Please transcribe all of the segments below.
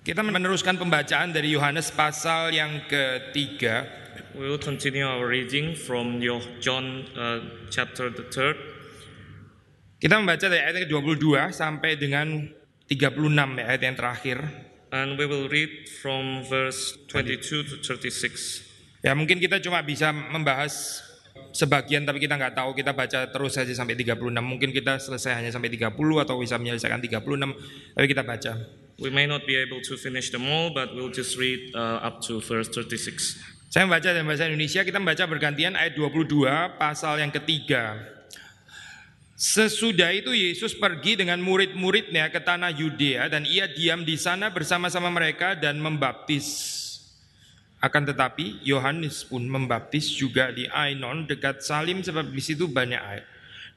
Kita meneruskan pembacaan dari Yohanes pasal yang ketiga. We will continue our reading from your John uh, chapter the third. Kita membaca dari ayat ke-22 sampai dengan 36 ya, ayat yang terakhir. And we will read from verse 22 to 36. Ya mungkin kita cuma bisa membahas sebagian tapi kita nggak tahu kita baca terus saja sampai 36 mungkin kita selesai hanya sampai 30 atau bisa menyelesaikan 36 tapi kita baca we may not be able to finish them all but we'll just read uh, up to verse 36 saya membaca dalam bahasa Indonesia kita membaca bergantian ayat 22 pasal yang ketiga Sesudah itu Yesus pergi dengan murid-muridnya ke tanah Yudea dan ia diam di sana bersama-sama mereka dan membaptis. Akan tetapi Yohanes pun membaptis juga di Ainon dekat Salim sebab di situ banyak air.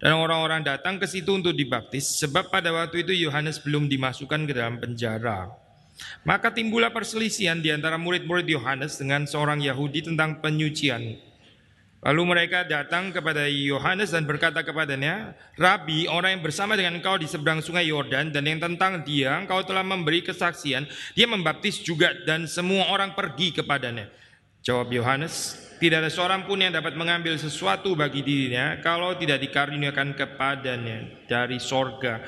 Dan orang-orang datang ke situ untuk dibaptis sebab pada waktu itu Yohanes belum dimasukkan ke dalam penjara. Maka timbullah perselisihan di antara murid-murid Yohanes dengan seorang Yahudi tentang penyucian. Lalu mereka datang kepada Yohanes dan berkata kepadanya, Rabi, orang yang bersama dengan engkau di seberang sungai Yordan dan yang tentang dia engkau telah memberi kesaksian, dia membaptis juga dan semua orang pergi kepadanya. Jawab Yohanes, tidak ada seorang pun yang dapat mengambil sesuatu bagi dirinya kalau tidak dikaruniakan kepadanya dari sorga.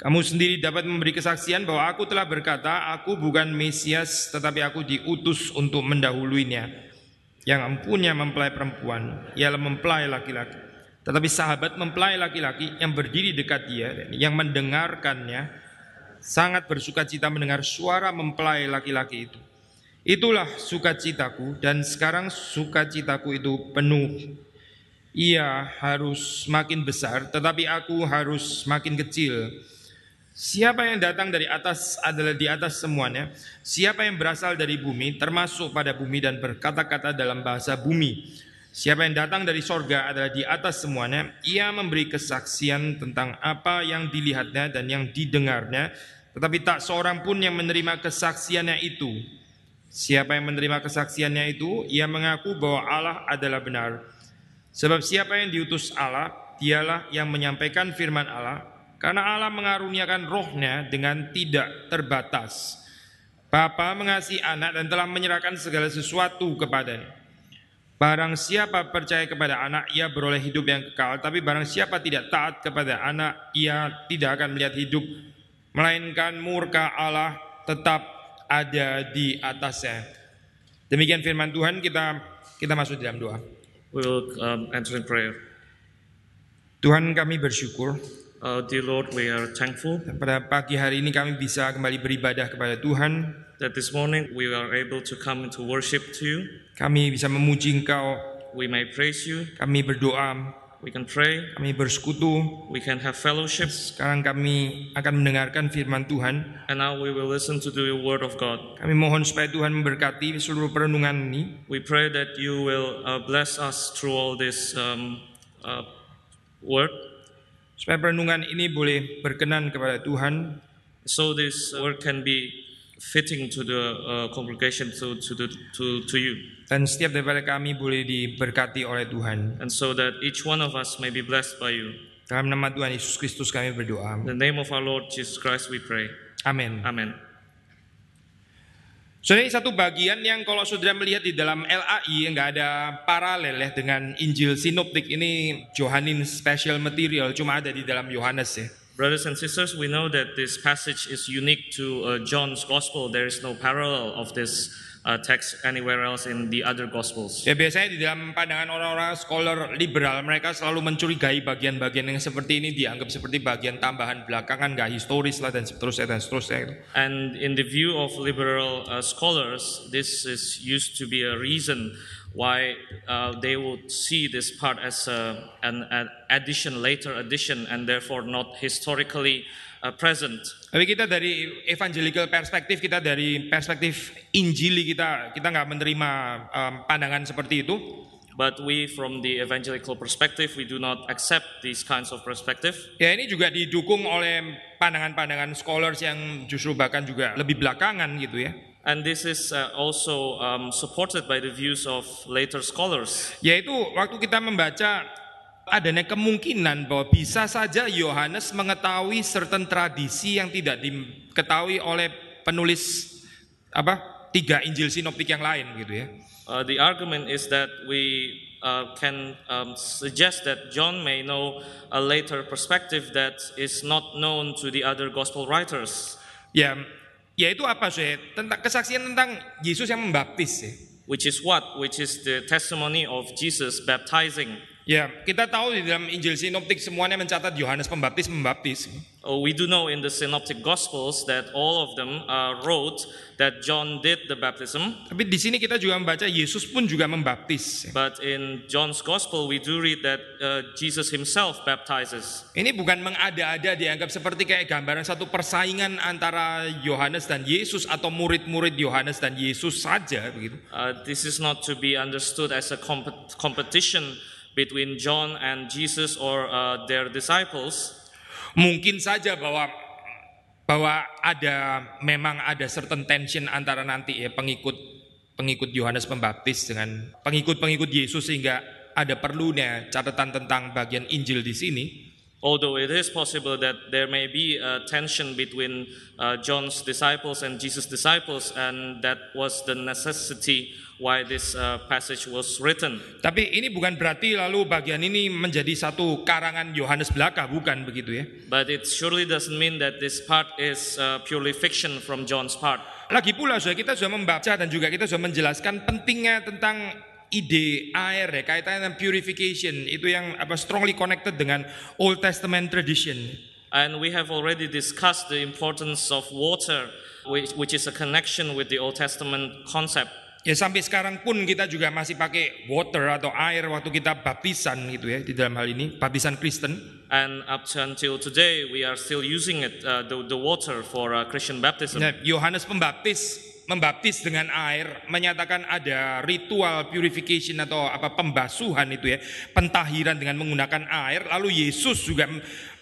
Kamu sendiri dapat memberi kesaksian bahwa aku telah berkata, aku bukan Mesias tetapi aku diutus untuk mendahuluinya. Yang empunya mempelai perempuan ialah mempelai laki-laki. Tetapi sahabat mempelai laki-laki yang berdiri dekat dia, yang mendengarkannya, sangat bersuka cita mendengar suara mempelai laki-laki itu. Itulah sukacitaku dan sekarang sukacitaku itu penuh. Ia harus makin besar tetapi aku harus makin kecil Siapa yang datang dari atas adalah di atas semuanya. Siapa yang berasal dari bumi termasuk pada bumi dan berkata-kata dalam bahasa bumi. Siapa yang datang dari sorga adalah di atas semuanya. Ia memberi kesaksian tentang apa yang dilihatnya dan yang didengarnya. Tetapi tak seorang pun yang menerima kesaksiannya itu. Siapa yang menerima kesaksiannya itu, ia mengaku bahwa Allah adalah benar. Sebab siapa yang diutus Allah, dialah yang menyampaikan firman Allah karena Allah mengaruniakan rohnya dengan tidak terbatas. Bapa mengasihi anak dan telah menyerahkan segala sesuatu kepadanya. Barang siapa percaya kepada anak, ia beroleh hidup yang kekal. Tapi barang siapa tidak taat kepada anak, ia tidak akan melihat hidup. Melainkan murka Allah tetap ada di atasnya. Demikian firman Tuhan kita kita masuk dalam doa. We will um, enter in prayer. Tuhan kami bersyukur Uh, dear Lord, we are thankful pada pagi hari ini kami bisa kembali beribadah kepada Tuhan. That this morning we are able to come to worship to you. Kami bisa memuji Engkau. We may praise you. Kami berdoa. We can pray. Kami bersekutu. We can have fellowship. Sekarang kami akan mendengarkan firman Tuhan. And now we will listen to the word of God. Kami mohon supaya Tuhan memberkati seluruh perenungan ini. We pray that you will uh, bless us through all this um, uh, word supaya perenungan ini boleh berkenan kepada Tuhan. So this word can be fitting to the uh, congregation to to the to to you. Dan setiap daripada kami boleh diberkati oleh Tuhan. And so that each one of us may be blessed by you. Dalam nama Tuhan Yesus Kristus kami berdoa. In the name of our Lord Jesus Christ we pray. Amin. Amin. Saudara ini satu bagian yang kalau saudara melihat di dalam LAI nggak ada paralel ya dengan Injil sinoptik ini Johanin special material cuma ada di dalam Yohanes ya. Brothers and sisters, we know that this passage is unique to uh, John's gospel. There is no parallel of this uh, text anywhere else in the other gospels. Ya biasanya di dalam pandangan orang-orang scholar liberal mereka selalu mencurigai bagian-bagian yang seperti ini dianggap seperti bagian tambahan belakangan gak historis lah dan seterusnya dan seterusnya. And in the view of liberal uh, scholars, this is used to be a reason why uh, they would see this part as a, an, an addition, later addition, and therefore not historically uh, present. Tapi kita dari evangelical perspektif, kita dari perspektif Injili kita, kita nggak menerima um, pandangan seperti itu. But we, from the evangelical perspective, we do not accept these kinds of perspective. Ya ini juga didukung oleh pandangan-pandangan scholars yang justru bahkan juga lebih belakangan gitu ya. And this is uh, also um, supported by the views of later scholars. Yaitu waktu kita membaca adanya kemungkinan bahwa bisa saja Yohanes mengetahui certain tradisi yang tidak diketahui oleh penulis apa tiga Injil sinoptik yang lain gitu ya. Uh, the argument is that we uh, can um, suggest that John may know a later perspective that is not known to the other gospel writers. Ya, yaitu apa sih? Tentang kesaksian tentang Yesus yang membaptis. Which is what? Which is the testimony of Jesus baptizing. Ya, kita tahu di dalam Injil sinoptik semuanya mencatat Yohanes Pembaptis membaptis. Oh, we do know in the synoptic gospels that all of them uh, wrote that John did the baptism. Tapi di sini kita juga membaca Yesus pun juga membaptis. But in John's gospel we do read that uh, Jesus himself baptizes. Ini bukan mengada-ada dianggap seperti kayak gambaran satu persaingan antara Yohanes dan Yesus atau murid-murid Yohanes dan Yesus saja begitu. Uh, this is not to be understood as a comp competition between John and Jesus or uh, their disciples. Mungkin saja bahwa bahwa ada memang ada certain tension antara nanti ya pengikut pengikut Yohanes Pembaptis dengan pengikut-pengikut Yesus sehingga ada perlunya catatan tentang bagian Injil di sini. Although it is possible that there may be a tension between uh, John's disciples and Jesus' disciples, and that was the necessity why this uh, passage was written. Tapi ini bukan berarti lalu bagian ini menjadi satu karangan Yohanes belaka, bukan begitu ya. But it surely doesn't mean that this part is uh, purely fiction from John's part. Lagi pula sudah kita sudah membaca dan juga kita sudah menjelaskan pentingnya tentang ide air ya kaitannya dengan purification itu yang apa strongly connected dengan Old Testament tradition. And we have already discussed the importance of water which, which is a connection with the Old Testament concept. Ya sampai sekarang pun kita juga masih pakai water atau air waktu kita baptisan gitu ya di dalam hal ini baptisan Kristen. And up to until today we are still using it uh, the, the water for uh, Christian baptism. Nah, Yohanes Pembaptis membaptis dengan air menyatakan ada ritual purification atau apa pembasuhan itu ya pentahiran dengan menggunakan air lalu Yesus juga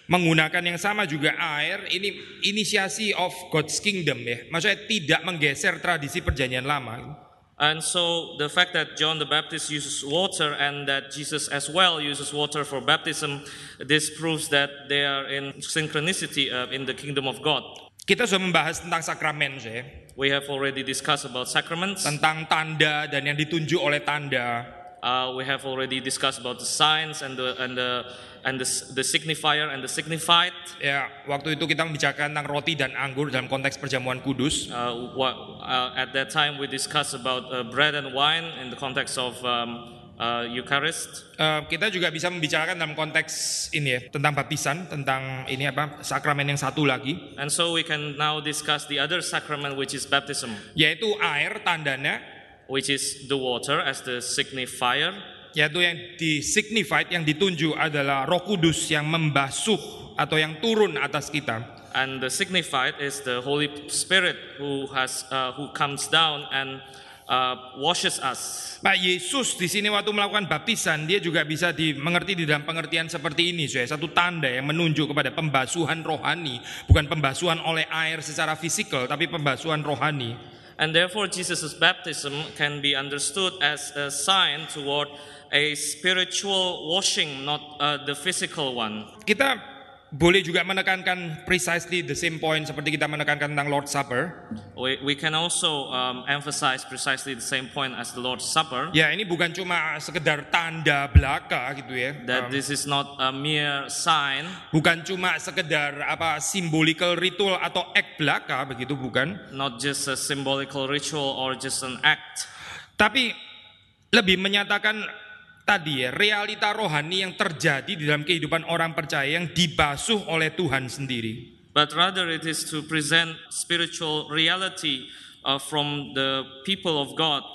menggunakan yang sama juga air ini inisiasi of God's kingdom ya maksudnya tidak menggeser tradisi perjanjian lama And so the fact that John the Baptist uses water and that Jesus as well uses water for baptism, this proves that they are in synchronicity uh, in the kingdom of God. Kita sudah membahas tentang sakramen, saya. We have already discussed about sacraments. Tentang tanda dan yang ditunjuk oleh tanda. Uh, we have already discussed about the signs and the and the and the, the signifier and the signified. Ya, waktu itu kita membicarakan tentang roti dan anggur dalam konteks perjamuan kudus. Uh, what, uh, at that time we discussed about uh, bread and wine in the context of um, uh, Eucharist. Uh, kita juga bisa membicarakan dalam konteks ini ya tentang baptisan, tentang ini apa sakramen yang satu lagi. And so we can now discuss the other sacrament which is baptism. Yaitu air tandanya which is the water as the signifier yaitu yang disignified yang ditunjuk adalah Roh Kudus yang membasuh atau yang turun atas kita. And the signified is the Holy Spirit who has uh, who comes down and uh, washes us. Pak Yesus di sini waktu melakukan baptisan dia juga bisa dimengerti di dalam pengertian seperti ini, saya satu tanda yang menunjuk kepada pembasuhan rohani, bukan pembasuhan oleh air secara fisikal, tapi pembasuhan rohani. And therefore, Jesus' baptism can be understood as a sign toward a spiritual washing, not uh, the physical one. Kita boleh juga menekankan precisely the same point seperti kita menekankan tentang Lord Supper. We, we can also um, emphasize precisely the same point as the Lord's Supper. Ya, ini bukan cuma sekedar tanda belaka gitu ya. That Um, this is not a mere sign, bukan cuma sekedar apa symbolical ritual atau act belaka begitu bukan. not just a symbolical ritual or just an act, Tapi lebih menyatakan tadi ya realita rohani yang terjadi di dalam kehidupan orang percaya yang dibasuh oleh Tuhan sendiri. but rather it is to present spiritual reality uh, from the people of God.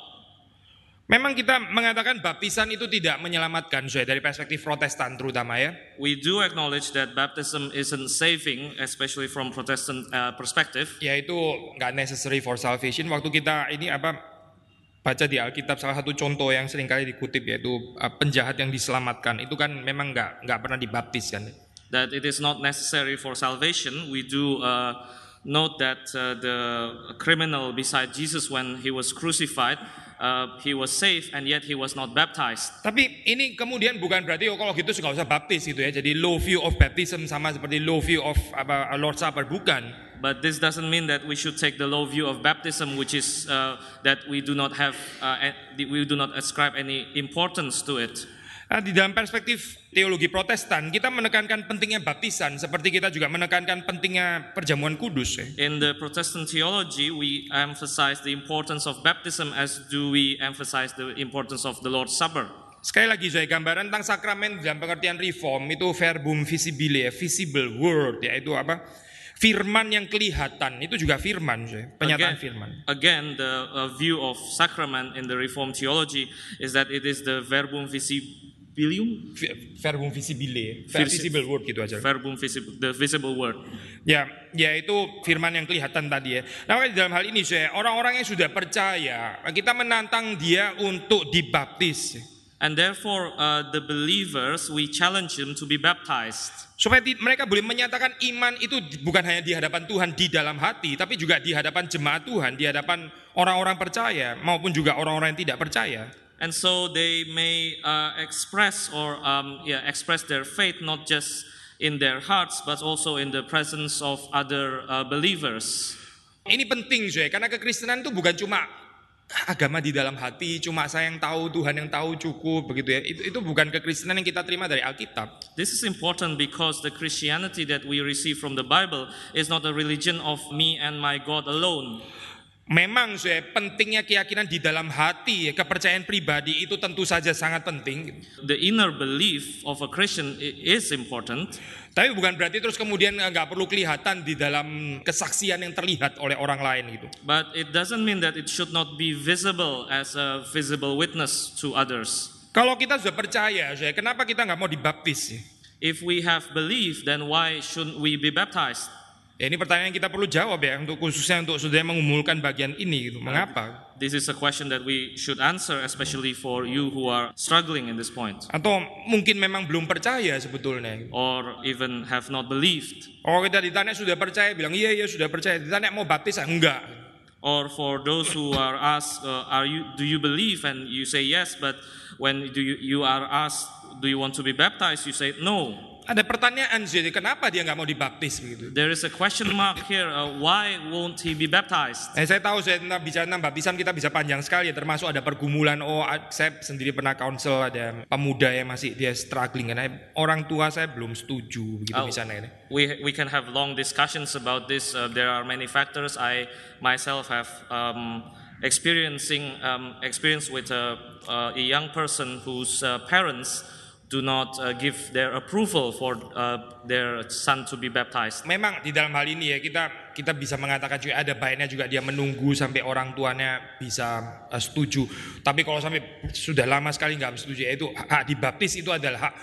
Memang kita mengatakan baptisan itu tidak menyelamatkan, saya dari perspektif Protestan terutama ya. We do acknowledge that baptism isn't saving, especially from Protestant uh, perspective. Yaitu nggak necessary for salvation. Waktu kita ini apa baca di Alkitab salah satu contoh yang sering kali dikutip yaitu uh, penjahat yang diselamatkan itu kan memang nggak nggak pernah dibaptis kan. That it is not necessary for salvation. We do uh, note that uh, the criminal beside Jesus when he was crucified uh, he was saved and yet he was not baptized. Tapi ini kemudian bukan berarti oh kalau gitu nggak usah baptis gitu ya. Jadi low view of baptism sama seperti low view of apa Lord Supper bukan. But this doesn't mean that we should take the low view of baptism, which is uh, that we do not have, uh, we do not ascribe any importance to it. Nah, di dalam perspektif teologi Protestan, kita menekankan pentingnya baptisan, seperti kita juga menekankan pentingnya perjamuan kudus. Ya. In the Protestant theology, we emphasize the importance of baptism as do we emphasize the importance of the Lord's Supper. Sekali lagi saya gambaran tentang sakramen dalam pengertian reform itu verbum visibile, visible word, yaitu apa? Firman yang kelihatan itu juga firman, penyataan again, firman. Again, the uh, view of sacrament in the Reformed theology is that it is the verbum visibilium, verbum visibile, visible word gitu aja. Verbum visible, the visible word. Ya, ya itu firman yang kelihatan tadi ya. Nah, dalam hal ini saya orang-orang yang sudah percaya, kita menantang dia untuk dibaptis. And therefore, uh, the believers we challenge them to be baptized. Supaya mereka boleh menyatakan iman itu bukan hanya di hadapan Tuhan di dalam hati, tapi juga di hadapan jemaat Tuhan, di hadapan orang-orang percaya maupun juga orang-orang yang tidak percaya. And so they may uh, express or um, yeah, express their faith not just in their hearts, but also in the presence of other uh, believers. Ini penting, saya karena kekristenan itu bukan cuma agama di dalam hati, cuma saya yang tahu, Tuhan yang tahu cukup begitu ya. Itu itu bukan kekristenan yang kita terima dari Alkitab. This is important because the Christianity that we receive from the Bible is not a religion of me and my God alone. Memang saya pentingnya keyakinan di dalam hati, kepercayaan pribadi itu tentu saja sangat penting. The inner belief of a Christian is important. Tapi bukan berarti terus kemudian nggak perlu kelihatan di dalam kesaksian yang terlihat oleh orang lain gitu. But it doesn't mean that it should not be visible as a visible witness to others. Kalau kita sudah percaya, saya kenapa kita nggak mau dibaptis? If we have belief, then why shouldn't we be baptized? Ya, ini pertanyaan yang kita perlu jawab ya untuk khususnya untuk saudara mengumulkan bagian ini gitu. Mengapa? This is a question that we should answer especially for you who are struggling in this point. Atau mungkin memang belum percaya sebetulnya. Or even have not believed. Oh kita ditanya sudah percaya bilang iya iya sudah percaya. Ditanya mau baptis ah, enggak. Or for those who are asked uh, are you do you believe and you say yes but when do you, you are asked do you want to be baptized you say no. Ada pertanyaan jadi kenapa dia nggak mau dibaptis begitu? There is a question mark here. Uh, why won't he be baptized? Eh, saya tahu saya tentang bicara tentang baptisan kita bisa panjang sekali ya. Termasuk ada pergumulan. Oh, saya sendiri pernah counsel ada pemuda yang masih dia struggling karena orang tua saya belum setuju begitu oh, misalnya ini. We we can have long discussions about this. Uh, there are many factors. I myself have um, experiencing um, experience with a, uh, a young person whose uh, parents do not uh, give their approval for uh, their son to be baptized. Memang di dalam hal ini ya kita kita bisa mengatakan juga ada baiknya juga dia menunggu sampai orang tuanya bisa uh, setuju. Tapi kalau sampai sudah lama sekali nggak setuju ya itu hak dibaptis itu adalah hak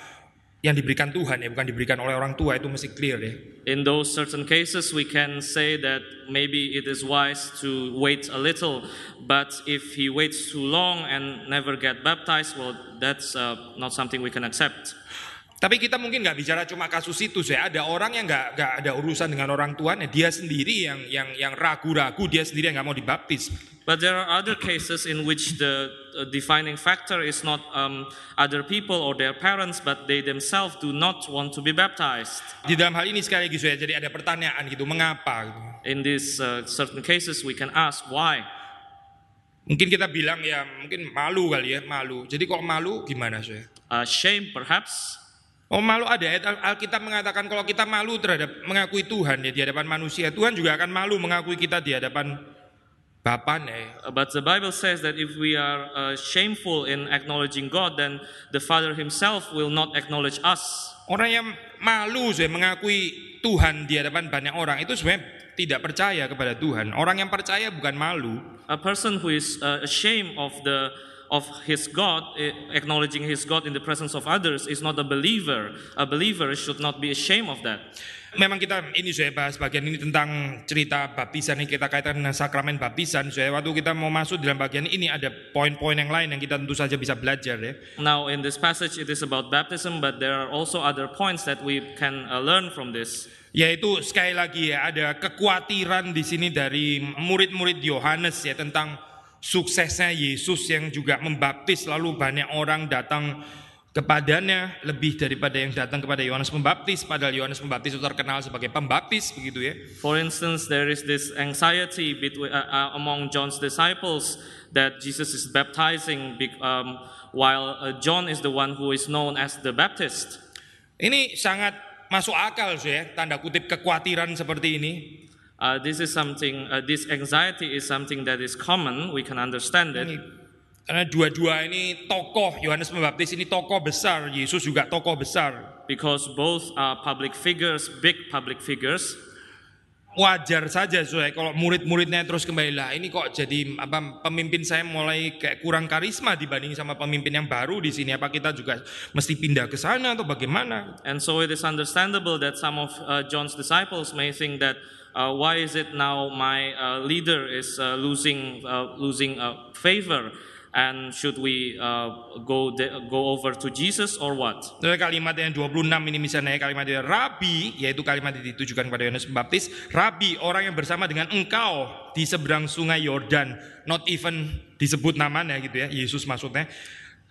yang diberikan Tuhan ya bukan diberikan oleh orang tua itu mesti clear ya. In those certain cases we can say that maybe it is wise to wait a little but if he waits too long and never get baptized well that's uh, not something we can accept. Tapi kita mungkin nggak bicara cuma kasus itu, saya ada orang yang nggak nggak ada urusan dengan orang tuanya, dia sendiri yang yang yang ragu-ragu, dia sendiri yang nggak mau dibaptis. But there are other cases in which the defining factor is not um, other people or their parents, but they themselves do not want to be baptized. Di dalam hal ini sekali lagi saya jadi ada pertanyaan gitu, mengapa? Gitu. In these uh, certain cases, we can ask why. Mungkin kita bilang ya mungkin malu kali ya, malu. Jadi kalau malu gimana saya? Uh, shame perhaps. Oh malu ada ayat Alkitab mengatakan kalau kita malu terhadap mengakui Tuhan ya di hadapan manusia, Tuhan juga akan malu mengakui kita di hadapan Bapa ya. But the Bible says that if we are uh, shameful in acknowledging God, then the Father Himself will not acknowledge us. Orang yang malu saya mengakui Tuhan di hadapan banyak orang itu sebenarnya tidak percaya kepada Tuhan. Orang yang percaya bukan malu. A person who is uh, ashamed of the of his God, eh, acknowledging his God in the presence of others, is not a believer. A believer should not be ashamed of that. Memang kita ini saya bahas bagian ini tentang cerita baptisan yang kita kaitkan dengan sakramen baptisan. Saya waktu kita mau masuk dalam bagian ini ada poin-poin yang lain yang kita tentu saja bisa belajar ya. Now, in this passage, it is about baptism, but there are also other points that we can uh, learn from this. Yaitu sekali lagi ya ada kekhawatiran di sini dari murid-murid Yohanes ya tentang suksesnya Yesus yang juga membaptis lalu banyak orang datang kepadanya lebih daripada yang datang kepada Yohanes Pembaptis padahal Yohanes Pembaptis itu terkenal sebagai pembaptis begitu ya. For instance, there is this anxiety between, uh, uh, among John's disciples that Jesus is baptizing, um, while uh, John is the one who is known as the Baptist. Ini sangat masuk akal sih ya tanda kutip kekhawatiran seperti ini. Uh, this is something, uh, this anxiety is something that is common, we can understand it. Karena dua-dua ini tokoh Yohanes Pembaptis ini tokoh besar, Yesus juga tokoh besar. Because both are public figures, big public figures. Wajar saja soalnya kalau murid-muridnya terus kembali lah ini kok jadi apa pemimpin saya mulai kayak kurang karisma dibanding sama pemimpin yang baru di sini apa kita juga mesti pindah ke sana atau bagaimana? And so it is understandable that some of uh, John's disciples may think that uh, why is it now my uh, leader is uh, losing uh, losing uh, favor, and should we uh, go go over to Jesus or what? Dari kalimat yang 26 ini misalnya kalimat yang Rabi, yaitu kalimat yang ditujukan kepada Yohanes Pembaptis, Rabi orang yang bersama dengan engkau di seberang sungai Yordan, not even disebut namanya gitu ya, Yesus maksudnya.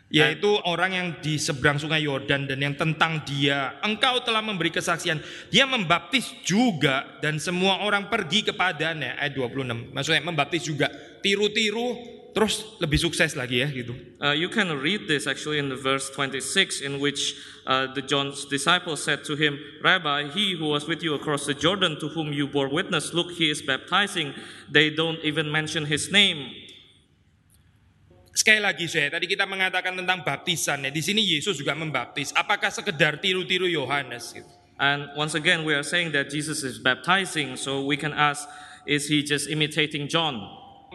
Yaitu orang yang di seberang sungai Yordan dan yang tentang dia engkau telah memberi kesaksian. Dia membaptis juga dan semua orang pergi kepadanya. Ayat 26 maksudnya membaptis juga. Tiru-tiru terus lebih sukses lagi ya gitu. Uh, you can read this actually in the verse 26, in which uh, the John's disciples said to him, Rabbi, he who was with you across the Jordan, to whom you bore witness, look, he is baptizing. They don't even mention his name. Sekali lagi saya, tadi kita mengatakan tentang baptisan ya. Di sini Yesus juga membaptis. Apakah sekedar tiru-tiru Yohanes gitu? And once again, we are saying that Jesus is baptizing, so we can ask, is he just imitating John?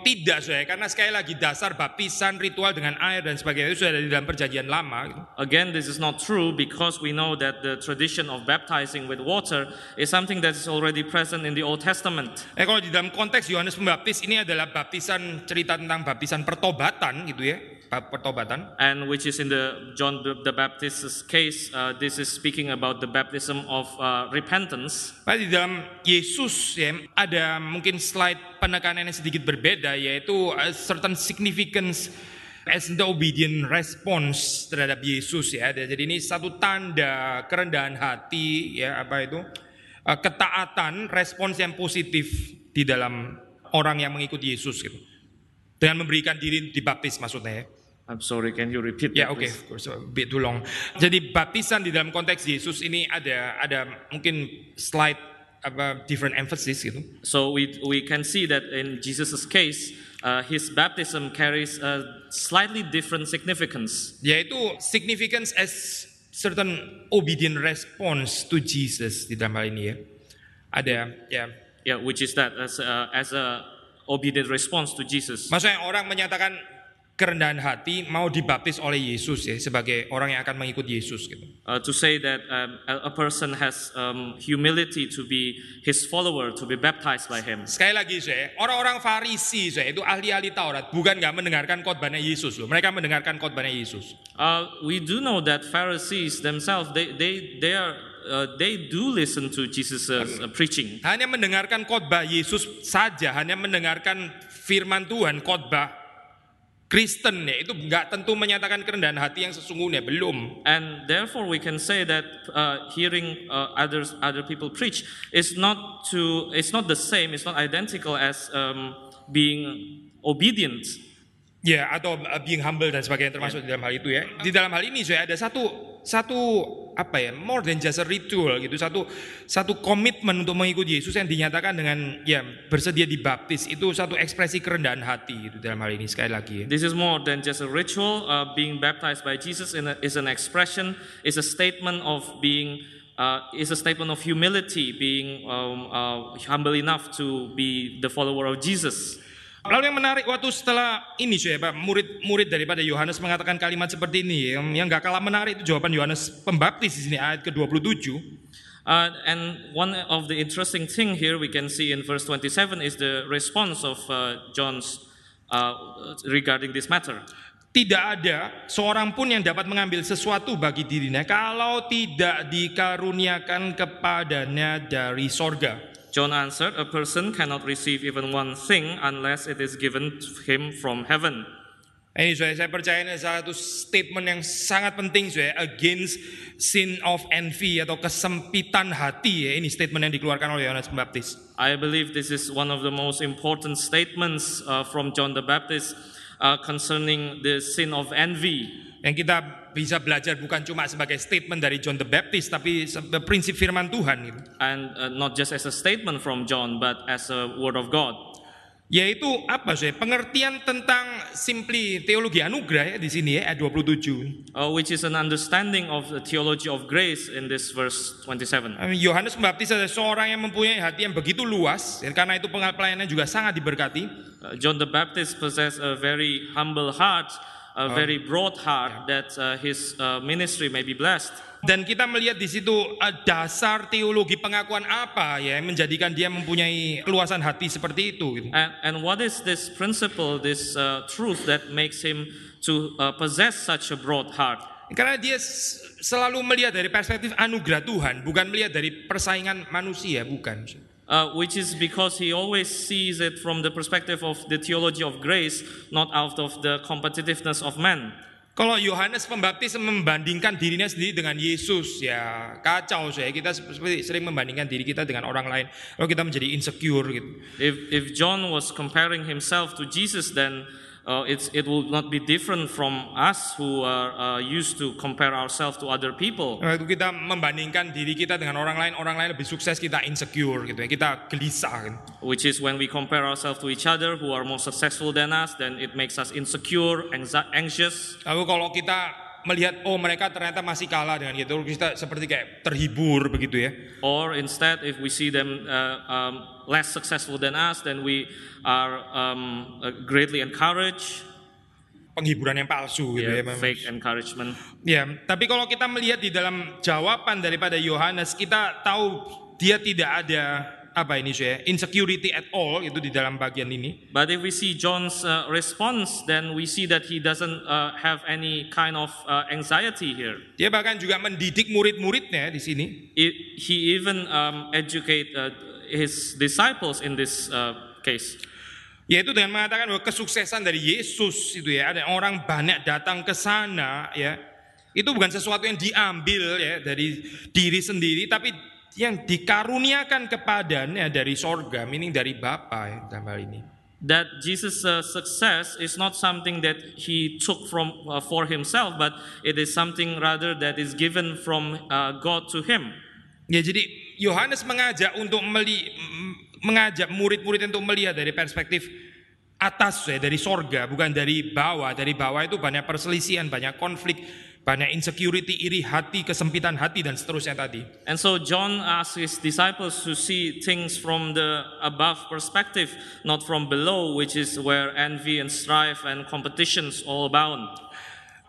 Tidak saya, karena sekali lagi dasar baptisan, ritual dengan air dan sebagainya itu sudah ada di dalam perjanjian lama. gitu. Again, this is not true because we know that the tradition of baptizing with water is something that is already present in the Old Testament. Eh kalau di dalam konteks Yohanes Pembaptis ini adalah baptisan cerita tentang baptisan pertobatan gitu ya, pertobatan. And which is in the John the Baptist's case, uh, this is speaking about the baptism of uh, repentance. Nah, di dalam Yesus ya ada mungkin slide penekanan yang sedikit berbeda yaitu a certain significance as the obedient response terhadap Yesus ya. Jadi ini satu tanda kerendahan hati ya apa itu eh, ketaatan respons yang positif di dalam orang yang mengikuti Yesus gitu. Dengan memberikan diri dibaptis maksudnya ya. I'm sorry, can you repeat Ya that? oke, please? of course, a bit too long. Jadi baptisan di dalam konteks Yesus ini ada ada mungkin slide apa different emphasis gitu. So we we can see that in Jesus' case, uh, his baptism carries a slightly different significance. Yaitu significance as certain obedient response to Jesus di dalam hal ini ya. Ada ya. Yeah, which is that as a, as a obedient response to Jesus. Maksudnya orang menyatakan kerendahan hati mau dibaptis oleh Yesus ya sebagai orang yang akan mengikut Yesus gitu. Uh, to say that um, a, person has um, humility to be his follower, to be baptized by him. Sekali lagi saya, orang-orang Farisi saya itu ahli-ahli Taurat bukan nggak mendengarkan khotbahnya Yesus loh. Mereka mendengarkan khotbahnya Yesus. Uh, we do know that Pharisees themselves, they, they, they, are, uh, they do listen to Jesus' uh, preaching. Hanya mendengarkan khotbah Yesus saja, hanya mendengarkan firman Tuhan, khotbah Kristen ya itu nggak tentu menyatakan kerendahan hati yang sesungguhnya belum. And therefore, we can say that uh, hearing uh, others, other people preach is not to, it's not the same, it's not identical as um, being obedient. Ya atau uh, being humble dan sebagainya termasuk di dalam hal itu ya. Di dalam hal ini saya ada satu satu apa ya more than just a ritual gitu satu satu komitmen untuk mengikuti Yesus yang dinyatakan dengan ya bersedia dibaptis itu satu ekspresi kerendahan hati gitu dalam hal ini sekali lagi ya. This is more than just a ritual. Uh, being baptized by Jesus a, is an expression, is a statement of being, uh, is a statement of humility, being um, uh, humble enough to be the follower of Jesus. Lalu yang menarik waktu setelah ini saya Pak, murid-murid daripada Yohanes mengatakan kalimat seperti ini, yang yang nggak kalah menarik itu jawaban Yohanes Pembaptis di sini ayat ke-27. Uh, and one of the interesting thing here we can see in verse 27 is the response of uh, John's uh, regarding this matter. Tidak ada seorang pun yang dapat mengambil sesuatu bagi dirinya kalau tidak dikaruniakan kepadanya dari sorga. John answered, A person cannot receive even one thing unless it is given to him from heaven. Ini saya, saya percaya ini satu statement yang sangat penting saya against sin of envy atau kesempitan hati ya ini statement yang dikeluarkan oleh Yohanes Pembaptis. I believe this is one of the most important statements uh, from John the Baptist uh, concerning the sin of envy. Yang kita bisa belajar bukan cuma sebagai statement dari John the Baptist tapi prinsip firman Tuhan gitu. And uh, not just as a statement from John but as a word of God. Yaitu apa sih? Pengertian tentang simply teologi anugerah ya di sini ya ayat 27. Uh, which is an understanding of the theology of grace in this verse 27. Yohanes Pembaptis adalah seorang yang mempunyai hati yang begitu luas dan karena itu pelayanannya juga sangat diberkati. Uh, John the Baptist possessed a very humble heart, a very broad heart that uh, his uh, ministry may be blessed. Dan kita melihat di situ uh, dasar teologi pengakuan apa ya yang menjadikan dia mempunyai keluasan hati seperti itu. Gitu. And, and what is this principle, this uh, truth that makes him to uh, possess such a broad heart? Karena dia selalu melihat dari perspektif anugerah Tuhan, bukan melihat dari persaingan manusia, bukan. Uh, which is because he always sees it from the perspective of the theology of grace, not out of the competitiveness of man. Kalau Yohanes Pembaptis membandingkan dirinya sendiri dengan Yesus, ya kacau saya. Kita seperti sering membandingkan diri kita dengan orang lain. Kalau kita menjadi insecure gitu. If, if John was comparing himself to Jesus, then uh, it's, it will not be different from us who are uh, used to compare ourselves to other people. Waktu kita membandingkan diri kita dengan orang lain, orang lain lebih sukses, kita insecure gitu ya. Kita gelisah. Gitu. Which is when we compare ourselves to each other who are more successful than us, then it makes us insecure, anxi- anxious. Lalu kalau kita melihat oh mereka ternyata masih kalah dengan kita, lalu kita seperti kayak terhibur begitu ya. Or instead, if we see them uh, um, less successful than us, then we are um, uh, greatly encouraged. Penghiburan yang palsu gitu ya. Yeah, memang. fake encouragement. Ya, tapi kalau kita melihat di dalam jawaban daripada Yohanes, kita tahu dia tidak ada apa ini saya insecurity at all itu di dalam bagian ini. But if we see John's uh, response, then we see that he doesn't uh, have any kind of uh, anxiety here. Dia bahkan juga mendidik murid-muridnya di sini. I- He even um, educate uh, his disciples in this uh, case. Yaitu dengan mengatakan bahwa kesuksesan dari Yesus itu ya, ada orang banyak datang ke sana ya. Itu bukan sesuatu yang diambil ya dari diri sendiri tapi yang dikaruniakan kepadanya dari sorga, meaning dari Bapa ya dalam hal ini. That Jesus' uh, success is not something that he took from uh, for himself, but it is something rather that is given from uh, God to him. Ya jadi Yohanes mengajak untuk meli, mengajak murid-murid untuk melihat dari perspektif atas ya dari sorga bukan dari bawah dari bawah itu banyak perselisihan banyak konflik banyak insecurity iri hati kesempitan hati dan seterusnya tadi And so John asks his disciples to see things from the above perspective, not from below, which is where envy and strife and competitions all abound.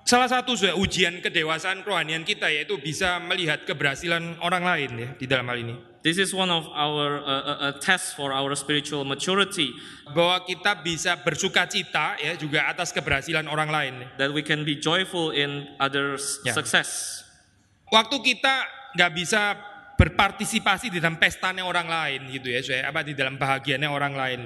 Salah satu sudah ujian kedewasaan kerohanian kita yaitu bisa melihat keberhasilan orang lain ya di dalam hal ini. This is one of our uh, uh, uh, tests for our spiritual maturity. Bahwa kita bisa bersuka cita ya juga atas keberhasilan orang lain. That we can be joyful in others' Yeah. success. waktu kita nggak bisa berpartisipasi di dalam pestanya orang lain gitu ya saya apa di dalam bahagiannya orang lain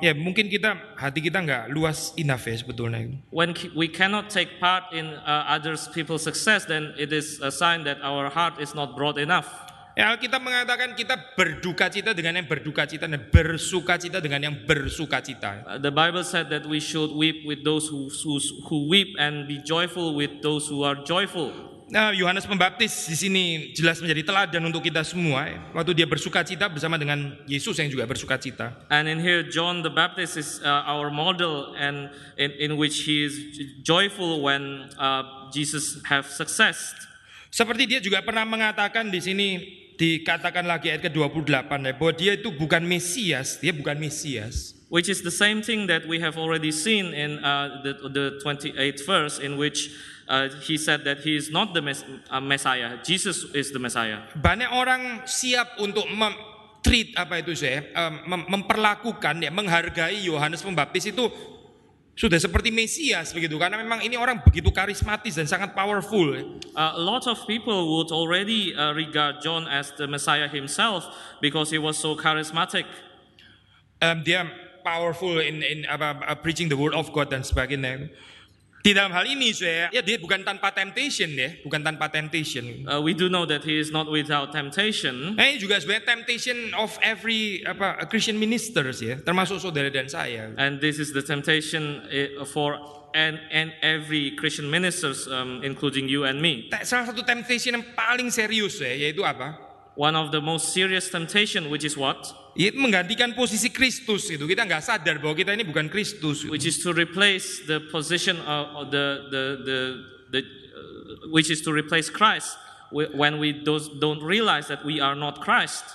ya mungkin kita hati kita nggak luas enough ya sebetulnya When we cannot take part in uh, others people's success, then it is a sign that our heart is not broad enough. ya kita mengatakan kita berduka cita dengan yang berduka cita dan bersuka cita dengan yang bersuka cita Uh, the Bible said that we should weep with those who, who, who weep and be joyful with those who are joyful. Nah, Yohanes Pembaptis di sini jelas menjadi teladan untuk kita semua. ya. Waktu dia bersuka cita bersama dengan Yesus yang juga bersuka cita. And in here, John the Baptist is uh, our model, and in, in which he is joyful when uh, Jesus have success. Seperti dia juga pernah mengatakan di sini dikatakan lagi ayat ke-28 ya bahwa dia itu bukan Mesias, dia bukan Mesias. which is the same thing that we have already seen in uh, the, the 28th verse, in which uh, he said that he is not the mes- uh, Messiah, Jesus is the Messiah. Banyak orang siap untuk mem- treat apa itu saya em, mem- memperlakukan ya menghargai Yohanes Pembaptis itu sudah seperti Mesias begitu karena memang ini orang begitu karismatis dan sangat powerful. Uh, a lot of people would already uh, regard John as the Messiah himself because he was so charismatic. Em, dia powerful in in apa uh, preaching the word of God dan sebagainya. Di dalam hal ini saya ya dia bukan tanpa temptation ya, bukan tanpa temptation. Uh, we do know that he is not without temptation. Nah, ini juga sebenarnya temptation of every apa Christian ministers ya, termasuk saudara dan saya. And this is the temptation uh, for and, and every Christian ministers, um, including you and me. Salah satu temptation yang paling serius ya, yaitu apa? One of the most serious temptation, which is what? Yaitu menggantikan posisi Kristus itu. Kita nggak sadar bahwa kita ini bukan Kristus. Which is to replace the position of the the the, the uh, which is to replace Christ wh- when we dos- don't realize that we are not Christ.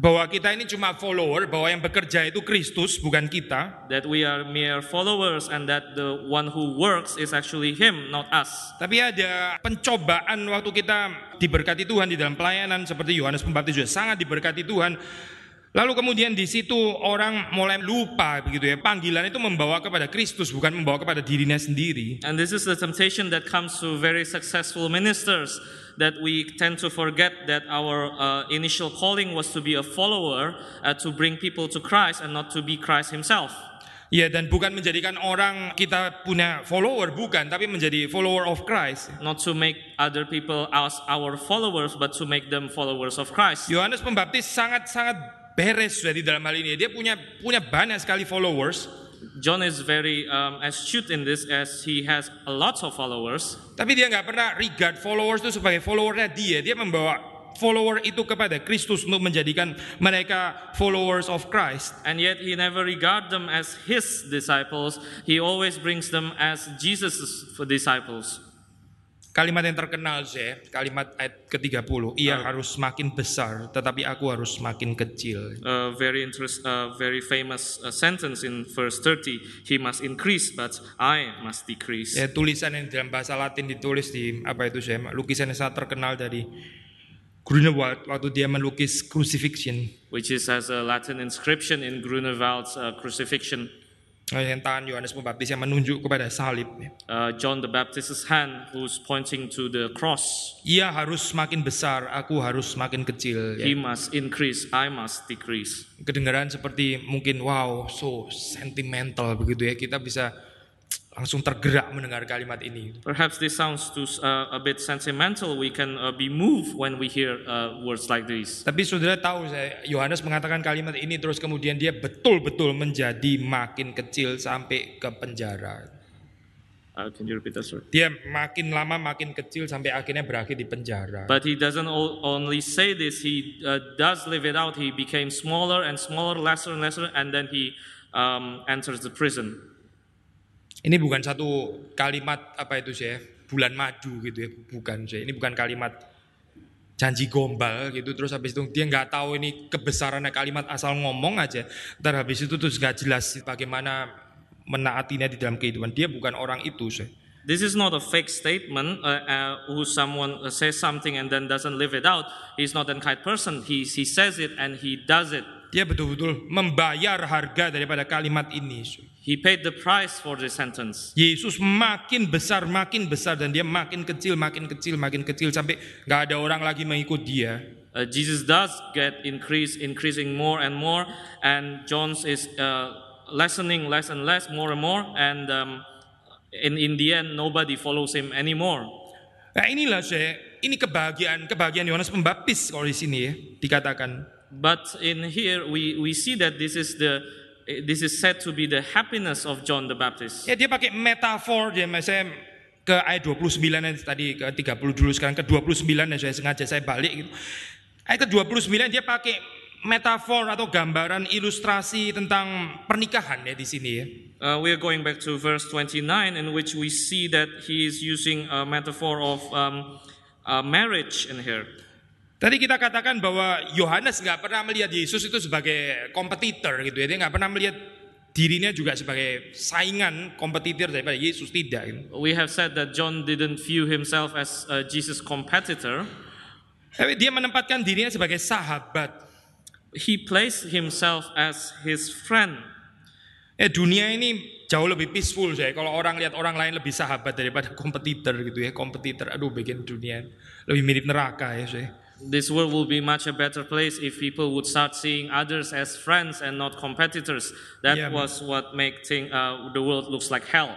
Bahwa kita ini cuma follower, bahwa yang bekerja itu Kristus, bukan kita. That we are mere followers and that the one who works is actually Him, not us. Tapi ada pencobaan waktu kita diberkati Tuhan di dalam pelayanan seperti Yohanes Pembaptis juga sangat diberkati Tuhan. Lalu kemudian di situ orang mulai lupa begitu ya. Panggilan itu membawa kepada Kristus bukan membawa kepada dirinya sendiri. And this is the temptation that comes to very successful ministers that we tend to forget that our uh, initial calling was to be a follower, uh, to bring people to Christ and not to be Christ Himself. Ya dan bukan menjadikan orang kita punya follower bukan, tapi menjadi follower of Christ. Not to make other people as our followers, but to make them followers of Christ. Yohanes Pembaptis sangat-sangat beres sudah di dalam hal ini. Dia punya punya banyak sekali followers, John is very um, astute in this as he has a lot of followers, tapi dia nggak pernah regard followers itu sebagai followernya dia. Dia membawa follower itu kepada Kristus untuk menjadikan mereka followers of Christ. and yet he never regard them as his disciples. He always brings them as Jesus' disciples. Kalimat yang terkenal saya, kalimat ayat ke-30, ia harus semakin besar, tetapi aku harus semakin kecil. A very interest, uh, very famous uh, sentence in verse 30. He must increase, but I must decrease. Ya, tulisan yang dalam bahasa Latin ditulis di apa itu saya, lukisan yang sangat terkenal dari Grunewald waktu dia melukis crucifixion. Which is as a Latin inscription in Grunewald's uh, crucifixion. Yang tangan Yohanes Pembaptis yang menunjuk kepada salib. Uh, John the Baptist's hand, who's pointing to the cross. Ia harus semakin besar, aku harus semakin kecil. Ya. He must increase, I must decrease. Kedengaran seperti mungkin wow, so sentimental begitu ya. Kita bisa langsung tergerak mendengar kalimat ini. Perhaps this sounds too, uh, a bit sentimental. We can uh, be moved when we hear uh, words like these. Tapi saudara tahu saya, Yohanes mengatakan kalimat ini terus kemudian dia betul-betul menjadi makin kecil sampai ke penjara. Uh, can you repeat that, sir? Dia makin lama makin kecil sampai akhirnya berakhir di penjara. But he doesn't only say this, he uh, does live it out. He became smaller and smaller, lesser and lesser, and then he um, enters the prison. Ini bukan satu kalimat apa itu saya bulan madu gitu ya, bukan saya. Ini bukan kalimat janji gombal gitu terus habis itu dia nggak tahu ini kebesarannya kalimat asal ngomong aja. Ntar habis itu terus nggak jelas bagaimana menaatinya di dalam kehidupan. Dia bukan orang itu saya. This is not a fake statement uh, uh, who someone uh, says something and then doesn't live it out. He's not that kind person. He, he says it and he does it. Dia betul-betul membayar harga daripada kalimat ini. He paid the price for this sentence. Yesus makin besar, makin besar dan dia makin kecil, makin kecil, makin kecil sampai nggak ada orang lagi mengikut dia. Uh, Jesus does get increase, increasing more and more, and John's is uh, lessening less and less, more and more, and um, in in the end, nobody follows him anymore. Nah inilah saya, ini kebahagiaan, kebahagiaan Yohanes Pembaptis kalau di sini ya dikatakan. But in here, we we see that this is the this is said to be the happiness of John the Baptist. Ya dia pakai metafor dia saya ke ayat 29 yang tadi ke 30 dulu sekarang ke 29 ya saya sengaja saya balik gitu. Ayat ke 29 dia pakai metafor atau gambaran ilustrasi tentang pernikahan ya di sini ya. Uh, we are going back to verse 29, in which we see that he is using a metaphor of um, uh, marriage in here. Tadi kita katakan bahwa Yohanes nggak pernah melihat Yesus itu sebagai kompetitor gitu ya. Dia nggak pernah melihat dirinya juga sebagai saingan kompetitor daripada Yesus tidak. gitu. We have said that John didn't view himself as a Jesus competitor. Tapi dia menempatkan dirinya sebagai sahabat. He placed himself as his friend. Ya dunia ini jauh lebih peaceful saya. Kalau orang lihat orang lain lebih sahabat daripada kompetitor gitu ya. Kompetitor, aduh bikin dunia lebih mirip neraka ya saya. This world will be much a better place if people would start seeing others as friends and not competitors. That Yeah. was what make thing, uh, the world looks like hell.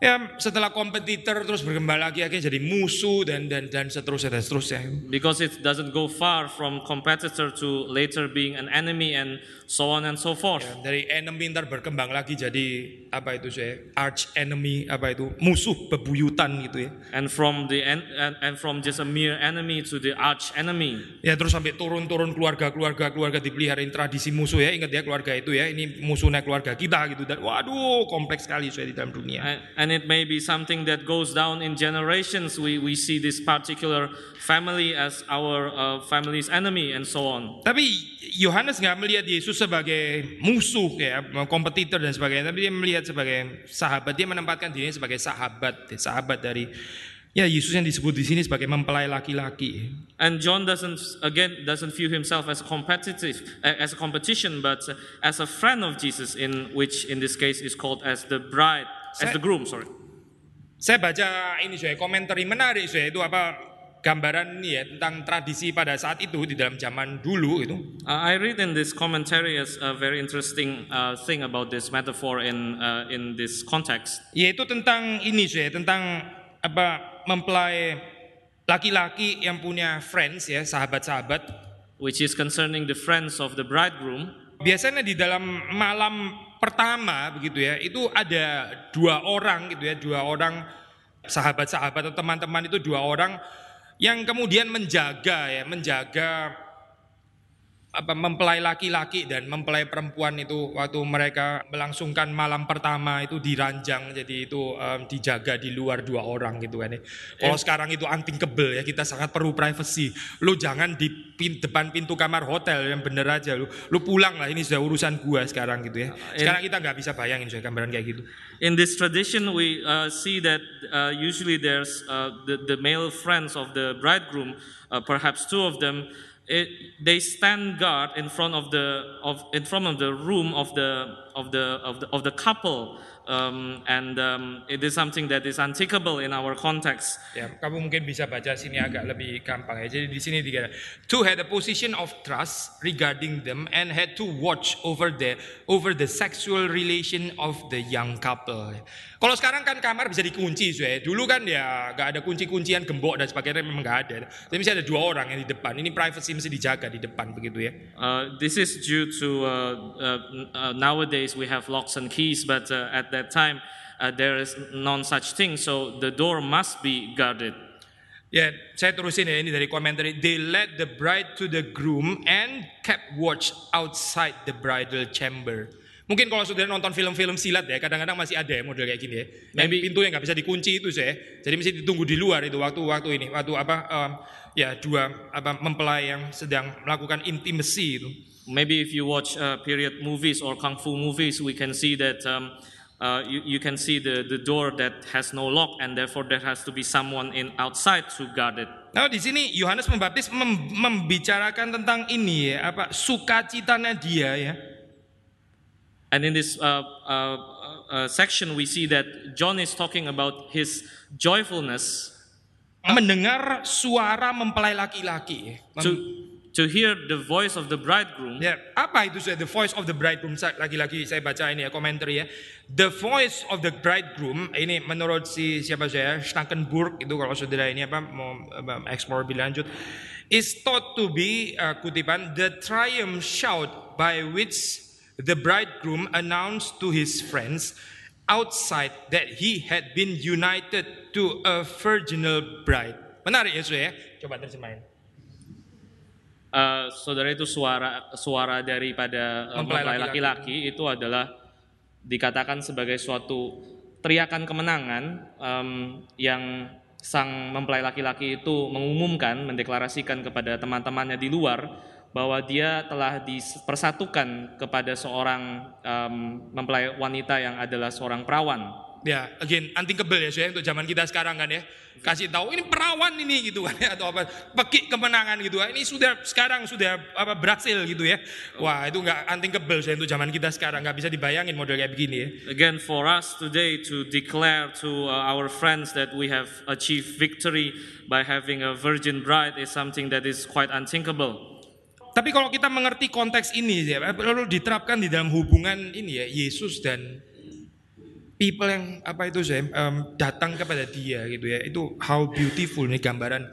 Ya setelah kompetitor terus berkembang lagi akhirnya jadi musuh dan dan dan seterusnya dan seterusnya. Because it doesn't go far from competitor to later being an enemy and so on and so forth. Dari enemy ntar berkembang lagi jadi apa itu saya arch enemy apa itu musuh bebuyutan gitu ya. And from the en- and, and from just a mere enemy to the arch enemy. Ya terus sampai turun-turun keluarga-keluarga keluarga dipeliharain tradisi musuh ya ingat ya keluarga itu ya ini musuhnya keluarga kita gitu dan waduh kompleks sekali saya di dalam dunia. And, and it may be something that goes down in generations. We, we see this particular family as our uh, family's enemy and so on. Tapi Yohanes nggak melihat Yesus sebagai musuh ya kompetitor dan sebagainya, tapi dia melihat sebagai sahabat. Dia menempatkan dirinya sebagai sahabat, ya, sahabat dari ya Yesus yang disebut di sini sebagai mempelai laki-laki. And John doesn't again doesn't view himself as a competitive as a competition, but as a friend of Jesus, in which in this case is called as the bride, as Saya- the groom. Sorry. Saya baca ini saya komentari menarik saya itu apa gambaran ini ya tentang tradisi pada saat itu di dalam zaman dulu itu. Uh, I read in this commentary as a very interesting uh, thing about this metaphor in uh, in this context. Yaitu tentang ini saya tentang apa mempelai laki-laki yang punya friends ya sahabat-sahabat which is concerning the friends of the bridegroom. Biasanya di dalam malam pertama begitu ya itu ada dua orang gitu ya dua orang sahabat-sahabat atau teman-teman itu dua orang yang kemudian menjaga ya menjaga apa mempelai laki-laki dan mempelai perempuan itu waktu mereka melangsungkan malam pertama itu diranjang jadi itu em, dijaga di luar dua orang gitu kan ya. Kalau sekarang itu unthinkable ya kita sangat perlu privacy. Lu jangan di pin- depan pintu kamar hotel yang bener aja lu. Lu pulang lah ini sudah urusan gua sekarang gitu ya. Sekarang kita nggak bisa bayangin saya gambaran kayak gitu. In this tradition, we uh, see that uh, usually there's uh, the, the male friends of the bridegroom, uh, perhaps two of them. It, they stand guard in front of the of in front of the room of the of the of the, of the couple, um, and um, it is something that is unthinkable in our context. Ya, kamu mungkin bisa baca sini agak lebih gampang ya. Jadi di sini tiga. Two had a position of trust regarding them and had to watch over the over the sexual relation of the young couple. Kalau sekarang kan kamar bisa dikunci, ya. Dulu kan ya nggak ada kunci-kuncian gembok dan sebagainya memang nggak ada. Tapi mesti ada dua orang yang di depan. Ini privacy mesti dijaga di depan begitu ya. Uh, this is due to uh, uh, uh, nowadays we have locks and keys, but uh, at that time uh, there is none such thing. So the door must be guarded. Ya, saya terusin ya ini dari komentar. They led the bride to the groom and kept watch outside the bridal chamber. Mungkin kalau saudara nonton film-film silat ya, kadang-kadang masih ada ya model kayak gini ya. Yang Maybe- pintu yang nggak bisa dikunci itu saya. Jadi mesti ditunggu di luar itu waktu-waktu ini, waktu apa em, ya dua apa mempelai yang sedang melakukan intimacy itu. Maybe if you watch uh, period movies or kung fu movies, we can see that um, uh, you, you can see the, the door that has no lock, and therefore there has to be someone in outside to guard it. Nah di sini Yohanes Pembaptis mem- membicarakan tentang ini ya, apa sukacitanya dia ya. And in this uh, uh, uh, section, we see that John is talking about his joyfulness Mendengar suara mempelai laki-laki. Mem- to, to hear the voice of the bridegroom. Ya, apa itu the voice of the bridegroom lagi-lagi saya baca ini ya komentar ya. The voice of the bridegroom ini menurut si siapa saya Stankenburg itu kalau saudara ini apa mau explore lebih lanjut is thought to be uh, kutipan the triumph shout by which the bridegroom announced to his friends outside that he had been united to a virginal bride. Menarik ya saudara ya? Coba terjemahin. Uh, saudara itu suara suara daripada uh, Mempelai laki-laki itu adalah dikatakan sebagai suatu teriakan kemenangan um, yang sang mempelai laki-laki itu mengumumkan mendeklarasikan kepada teman-temannya di luar bahwa dia telah dipersatukan kepada seorang um, mempelai wanita yang adalah seorang perawan. Ya, again, unthinkable ya, saya untuk zaman kita sekarang kan ya. Kasih tahu ini perawan ini gitu kan ya, atau apa pekik kemenangan gitu. Ini sudah sekarang sudah apa berhasil gitu ya. Wah, itu nggak unthinkable saya untuk zaman kita sekarang nggak bisa dibayangin model kayak begini ya. Again, for us today to declare to uh, our friends that we have achieved victory by having a virgin bride is something that is quite unthinkable. Tapi kalau kita mengerti konteks ini ya, perlu diterapkan di dalam hubungan ini ya, Yesus dan people yang apa itu saya um, datang kepada dia gitu ya. Itu how beautiful nih gambaran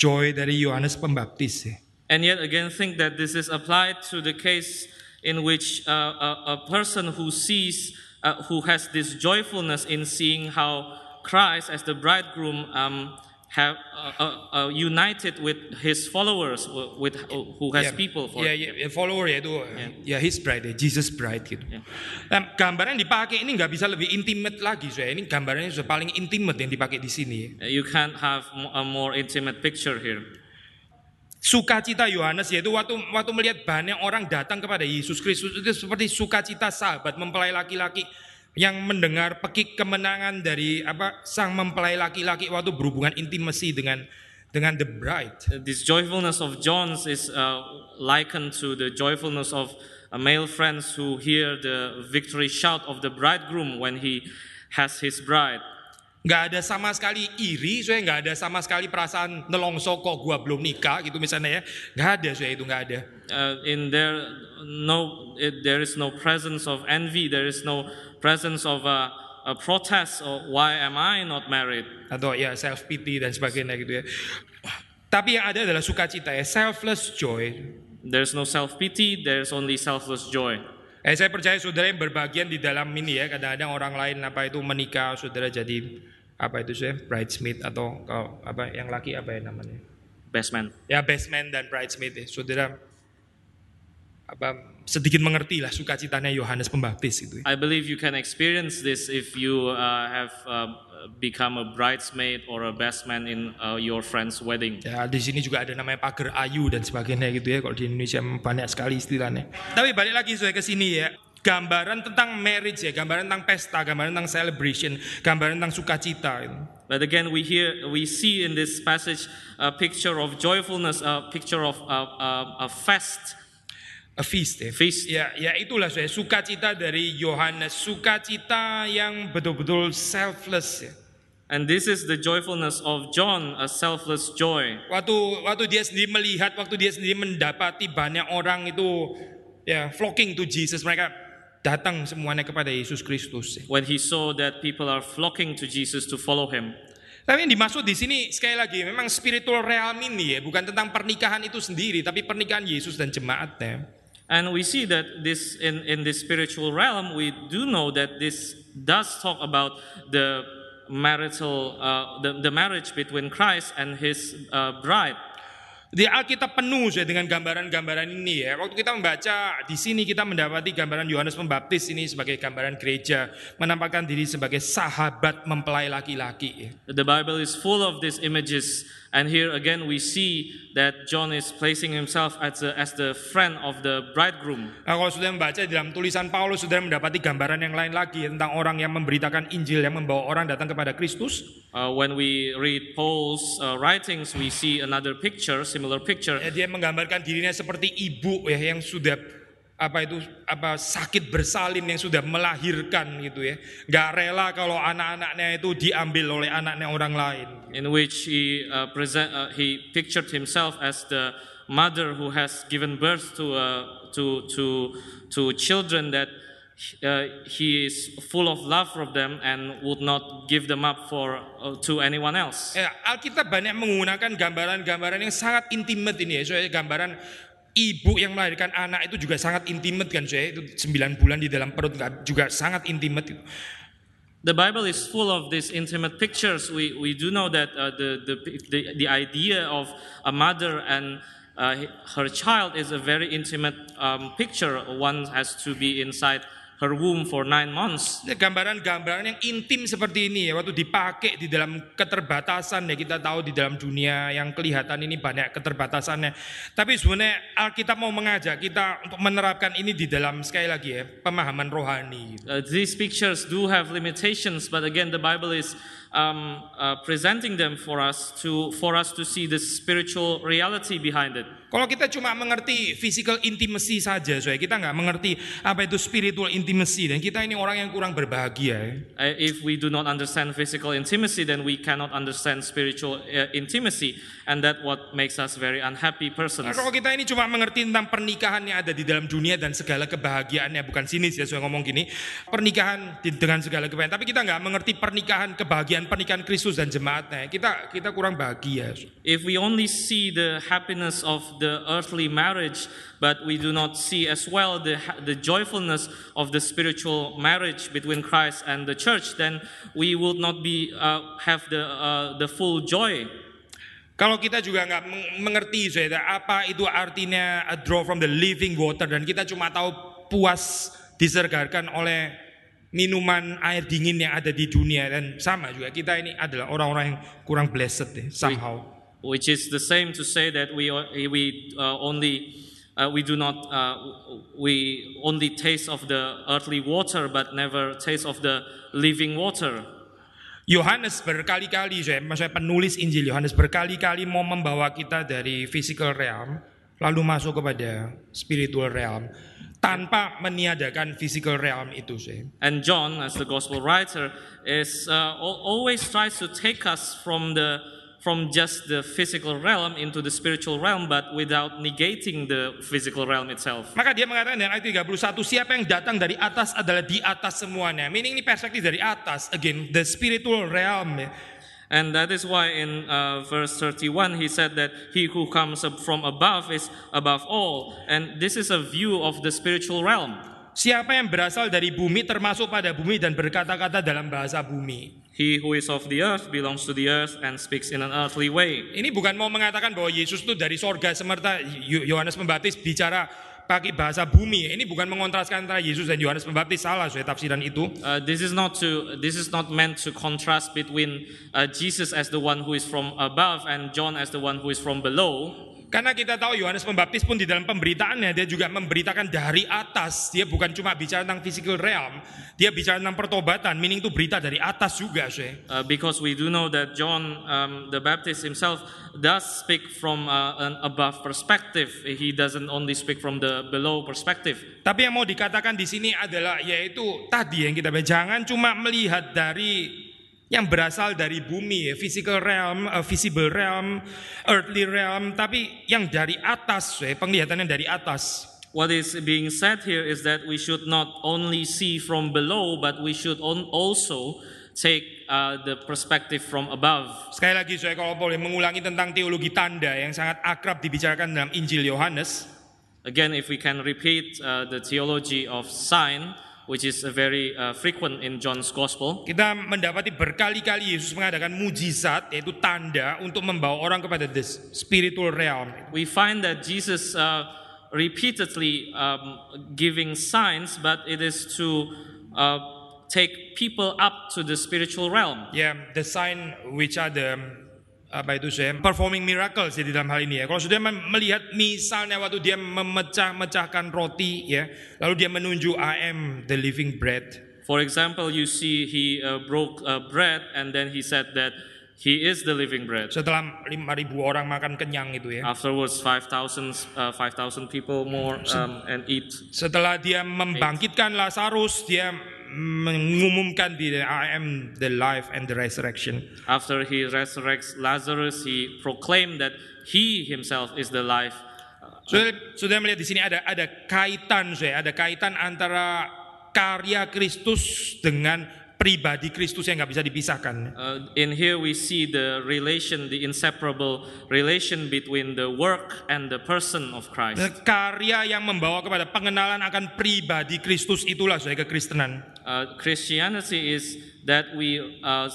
joy dari Yohanes Pembaptis ya. And yet again, think that this is applied to the case in which uh, a, a person who sees, uh, who has this joyfulness in seeing how Christ as the bridegroom um, have uh, uh, uh, united with his followers, with who has Ya, people for. ya, ya, follower ya itu ya his bride Jesus bride gitu. Nah, gambaran yang dipakai ini nggak bisa lebih intimate lagi saya. Ini gambarannya sudah paling intimate yang dipakai di sini. ya. Uh, You can't have a more intimate picture here. Sukacita Yohanes yaitu waktu waktu melihat banyak orang datang kepada Yesus Kristus itu seperti sukacita sahabat mempelai laki-laki yang mendengar pekik kemenangan dari apa sang mempelai laki-laki waktu berhubungan intimasi dengan dengan the bride. Uh, This joyfulness of John's is uh, likened to the joyfulness of uh, male friends who hear the victory shout of the bridegroom when he has his bride. Nggak ada sama sekali iri, saya nggak ada sama sekali perasaan nelongso kok gua belum nikah gitu misalnya ya, nggak ada saya itu nggak ada. Uh, in there, no, it, there is no presence of envy. There is no presence of a, a protest or why am I not married? atau ya self pity dan sebagainya gitu ya. Tapi yang ada adalah sukacita ya, selfless joy. There's no self pity. There's only selfless joy. Eh, saya percaya saudara yang berbagian di dalam ini ya, kadang-kadang orang lain apa itu menikah, saudara jadi apa itu saya bridesmaid atau kalau apa yang laki apa ya namanya? Best man. Ya best man dan bridesmaid ya, saudara apa sedikit mengerti lah sukacitanya Yohanes Pembaptis itu. ya. I believe you can experience this if you uh, have uh, become a bridesmaid or a best man in uh, your friend's wedding. Ya di sini juga ada namanya pagar ayu dan sebagainya gitu ya. Kalau di Indonesia banyak sekali istilahnya. Tapi balik lagi saya ke sini ya. Gambaran tentang marriage ya, gambaran tentang pesta, gambaran tentang celebration, gambaran tentang sukacita. Gitu. But again, we hear, we see in this passage a picture of joyfulness, a picture of a, a, a fest. A feast ya. Feast. Ya, ya itulah saya sukacita dari Yohanes, sukacita yang betul-betul selfless ya. And this is the joyfulness of John, a selfless joy. Waktu waktu dia sendiri melihat, waktu dia sendiri mendapati banyak orang itu ya flocking to Jesus, mereka datang semuanya kepada Yesus Kristus. When he saw that people are flocking to Jesus to follow him. Tapi yang dimaksud di sini sekali lagi memang spiritual realm ini ya, bukan tentang pernikahan itu sendiri, tapi pernikahan Yesus dan jemaatnya. And we see that this in, in this spiritual realm, we do know that this does talk about the marital uh, the, the marriage between Christ and his uh, bride. Di Alkitab penuh ya dengan gambaran-gambaran ini ya. Waktu kita membaca di sini kita mendapati gambaran Yohanes Pembaptis ini sebagai gambaran gereja, menampakkan diri sebagai sahabat mempelai laki-laki. ya. The Bible is full of these images, and here again we see that John is placing himself as the, as the friend of the bridegroom. Nah, kalau sudah membaca dalam tulisan Paulus, sudah mendapati gambaran yang lain lagi tentang orang yang memberitakan Injil yang membawa orang datang kepada Kristus. Uh, when we read Paul's uh, writings, we see another picture, similar picture. Ya, dia menggambarkan dirinya seperti ibu ya yang sudah apa itu apa sakit bersalin yang sudah melahirkan gitu ya. Nggak rela kalau anak-anaknya itu diambil oleh anaknya orang lain. In which he uh, present uh, he pictured himself as the mother who has given birth to uh, to to to children that uh, he is full of love for them and would not give them up for uh, to anyone else. ya Alkitab banyak menggunakan gambaran-gambaran yang sangat intimate ini ya. Soalnya gambaran ibu yang melahirkan anak itu juga sangat intimate kan saya itu 9 bulan di dalam perut juga sangat intimate. The Bible is full of these intimate pictures. We we do know that uh, the, the the the idea of a mother and uh, her child is a very intimate um, picture. One has to be inside her womb for nine months. Gambaran-gambaran yang intim seperti ini ya, waktu dipakai di dalam keterbatasan ya kita tahu di dalam dunia yang kelihatan ini banyak keterbatasannya. Tapi sebenarnya Alkitab mau mengajak kita untuk menerapkan ini di dalam sekali lagi ya pemahaman rohani. Uh, these pictures do have limitations, but again, the Bible is um, uh, presenting them for us to for us to see the spiritual reality behind it. Kalau kita cuma mengerti physical intimacy saja, so ya, kita nggak mengerti apa itu spiritual intimacy dan kita ini orang yang kurang berbahagia. ya. Uh, if we do not understand physical intimacy, then we cannot understand spiritual uh, intimacy, and that what makes us very unhappy Nah, persons. kalau kita ini cuma mengerti tentang pernikahan yang ada di dalam dunia dan segala kebahagiaannya, bukan sinis ya saya ngomong gini, pernikahan dengan segala kebahagiaan, tapi kita nggak mengerti pernikahan kebahagiaan pernikahan Kristus dan jemaatnya, kita kita kurang bahagia. If we only see the happiness of the earthly marriage, but we do not see as well the, the joyfulness of the spiritual marriage between Christ and the church, then we will not be uh, have the uh, the full joy. Kalau kita juga nggak meng- mengerti saudara, apa itu artinya a draw from the living water dan kita cuma tahu puas disergarkan oleh minuman air dingin yang ada di dunia dan sama juga kita ini adalah orang-orang yang kurang blessed deh, somehow. Which is the same to say that we we uh, only uh, we do not uh, we only taste of the earthly water but never taste of the living water Yohanes berkali-kali, saya, maksudnya penulis Injil Yohanes berkali-kali mau membawa kita dari physical realm lalu masuk kepada spiritual realm tanpa meniadakan physical realm itu saya. and john as the gospel writer is uh, al- always tries to take us from the from just the physical realm into the spiritual realm but without negating the physical realm itself Maka dia mengatakan dalam ayat 31, siapa yang datang dari atas adalah di atas semuanya. Meaning ini perspektif dari atas, again, the spiritual realm. And that is why in uh, verse 31 he said that he who comes up from above is above all. And this is a view of the spiritual realm. Siapa yang berasal dari bumi termasuk pada bumi dan berkata-kata dalam bahasa bumi. He who is of the earth belongs to the earth and speaks in an earthly way. Ini bukan mau mengatakan bahwa Yesus itu dari sorga semerta Yo- Yohanes Pembaptis bicara pakai bahasa bumi. Ini bukan mengontraskan antara Yesus dan Yohanes Pembaptis salah saya tafsiran itu. Uh, this is not to. This is not meant to contrast between uh, Jesus as the one who is from above and John as the one who is from below. Karena kita tahu Yohanes Pembaptis pun di dalam pemberitaannya dia juga memberitakan dari atas. Dia bukan cuma bicara tentang physical realm, dia bicara tentang pertobatan, meaning itu berita dari atas juga, saya. Uh, because we do know that John um, the Baptist himself does speak from uh, an above perspective. He doesn't only speak from the below perspective. Tapi yang mau dikatakan di sini adalah yaitu tadi yang kita bahas. jangan cuma melihat dari yang berasal dari bumi, ya, physical realm, uh, visible realm, earthly realm, tapi yang dari atas, ya, penglihatannya dari atas. What is being said here is that we should not only see from below, but we should also take uh, the perspective from above. Sekali lagi saya kalau boleh mengulangi tentang teologi tanda yang sangat akrab dibicarakan dalam Injil Yohanes. Again, if we can repeat uh, the theology of sign, which is very uh, frequent in John's Gospel, Kita mendapati berkali-kali Yesus mengadakan mujizat yaitu tanda untuk membawa orang kepada the spiritual realm. we find that Jesus uh, repeatedly um, giving signs, but it is to uh, take people up to the spiritual realm. Yeah, the sign which are the apa itu saya performing miracles ya di dalam hal ini ya. Kalau sudah melihat misalnya waktu dia memecah-mecahkan roti ya, lalu dia menunjuk I am the living bread. For example, you see he uh, broke uh, bread and then he said that he is the living bread. Setelah 5000 orang makan kenyang itu ya. Afterwards, 5,000 uh, 5,000 people more um, and eat. Setelah dia membangkitkan Lazarus, dia mengumumkan diri I am the life and the resurrection. After he resurrects Lazarus, he proclaimed that he himself is the life. Sudah, sudah melihat di sini ada ada kaitan, saya ada kaitan antara karya Kristus dengan pribadi Kristus yang nggak bisa dipisahkan. Uh, in here, we see the relation, the inseparable relation between the work and the person of Christ. Karya yang membawa kepada pengenalan akan pribadi Kristus itulah saya kekristenan. Uh, Christianity is that we uh,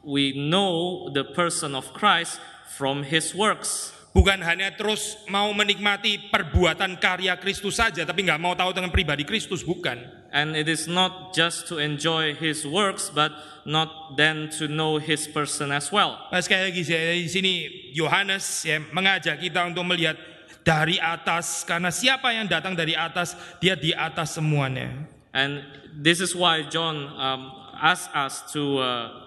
we know the person of Christ from his works. Bukan hanya terus mau menikmati perbuatan karya Kristus saja, tapi nggak mau tahu dengan pribadi Kristus, bukan. And it is not just to enjoy his works, but not then to know his person as well. Nah, sekali lagi saya di sini Yohanes ya, mengajak kita untuk melihat dari atas karena siapa yang datang dari atas dia di atas semuanya. And this is why John um, asks us to uh,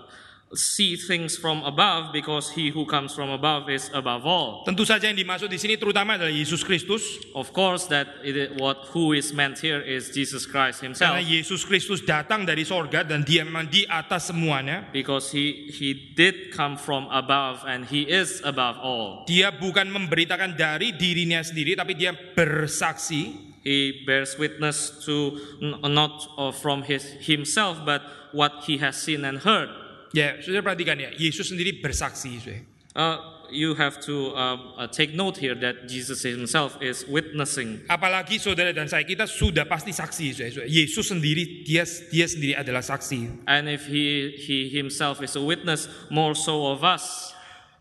see things from above because he who comes from above is above all. Tentu saja yang dimaksud di sini terutama adalah Yesus Kristus Of course, that it, what who is meant here is Jesus Christ karena Himself, Yesus Kristus datang dari sorga dan dia memang di atas semuanya. because He He did come from above and He is above all. Dia bukan memberitakan dari dirinya sendiri tapi dia bersaksi He bears witness to not uh, from His Himself, but what He has seen and heard. Ya, sudah perhatikan ya, Yesus sendiri bersaksi. saudara. Uh, you have to um, uh, take note here that Jesus Himself is witnessing. Apalagi saudara dan saya kita sudah pasti saksi. Saudara. Yesus sendiri dia dia sendiri adalah saksi. And if he, he himself is a witness, more so of us.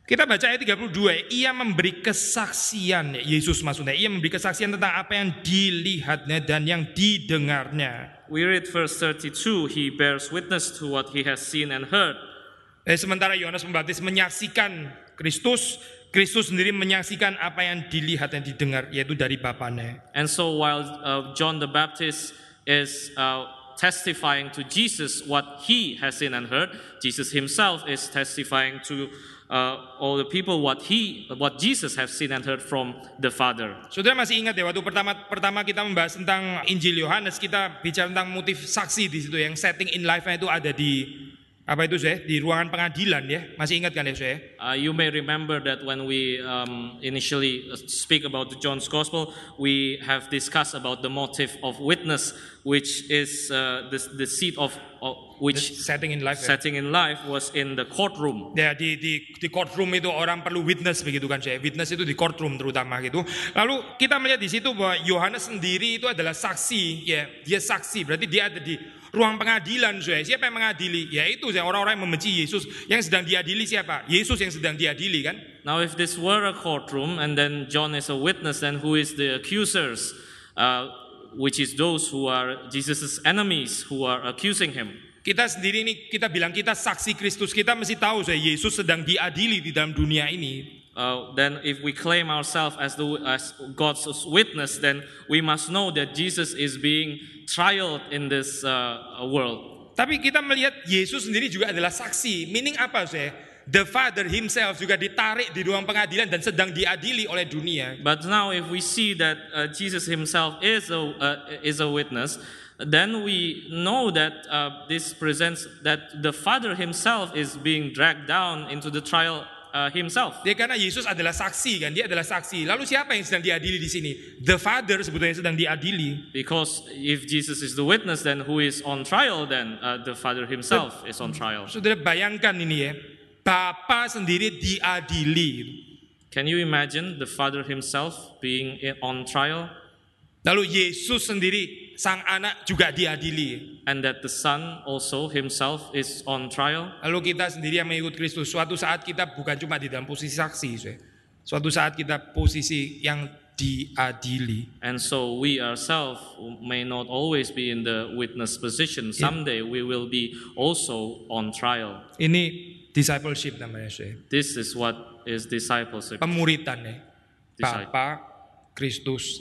Kita baca ayat 32, ia memberi kesaksian, Yesus maksudnya, ia memberi kesaksian tentang apa yang dilihatnya dan yang didengarnya. We read verse 32 he bears witness to what he has seen and heard. Eh, sementara Yohanes Pembaptis menyaksikan Kristus, Kristus sendiri menyaksikan apa yang dilihat dan didengar, yaitu dari Bapaknya. And so while uh, John the Baptist is uh, testifying to Jesus what he has seen and heard, Jesus himself is testifying to uh, all the people what he what Jesus has seen and heard from the Father. Saudara masih ingat ya waktu pertama pertama kita membahas tentang Injil Yohanes kita bicara tentang motif saksi di situ yang setting in life-nya itu ada di apa itu saya di ruangan pengadilan ya masih ingat kan ya saya Uh, you may remember that when we um, initially uh, speak about the John's Gospel, we have discussed about the motive of witness, which is uh, the, the seat of, of which setting in life setting in life was in the courtroom. Ya di di di courtroom itu orang perlu witness begitu kan saya. Witness itu di courtroom terutama gitu. Lalu kita melihat di situ bahwa Yohanes sendiri itu adalah saksi ya. Dia saksi berarti dia ada di ruang pengadilan saya. Siapa yang mengadili? Ya itu saya orang-orang yang membenci Yesus. Yang sedang diadili siapa? Yesus yang sedang diadili kan. Now, if this were a courtroom and then John is a witness, then who is the accusers? Uh, which is those who are Jesus' enemies who are accusing him. Kita sendiri ini kita bilang kita saksi Kristus. Kita mesti tahu saya Yesus sedang diadili di dalam dunia ini. Uh, then if we claim ourselves as the as God's witness, then we must know that Jesus is being trialed in this uh, world. Tapi kita melihat Yesus sendiri juga adalah saksi. Meaning apa saya? The Father himself juga ditarik di ruang pengadilan dan sedang diadili oleh dunia. But now, if we see that uh, Jesus Himself is a uh, is a witness, then we know that uh, this presents that the Father Himself is being dragged down into the trial uh, Himself. Dia karena Yesus adalah saksi kan, dia adalah saksi. Lalu siapa yang sedang diadili di sini? The Father sebetulnya sedang diadili. Because if Jesus is the witness, then who is on trial? Then uh, the Father Himself is on trial. Saudara bayangkan ini ya, Bapa sendiri diadili. Can you imagine the Father Himself being in- on trial, Lalu Yesus sendiri sang anak juga diadili. and that the Son also Himself is on trial? Lalu kita sendiri yang mengikut Kristus, suatu saat kita bukan cuma di dalam posisi saksi, suatu saat kita posisi yang diadili. And so we ourselves may not always be in the witness position. Someday we will be also on trial. Ini discipleship namanya, saya. This is what is discipleship. Pemuritan ya. Disciple. Bapa, Kristus,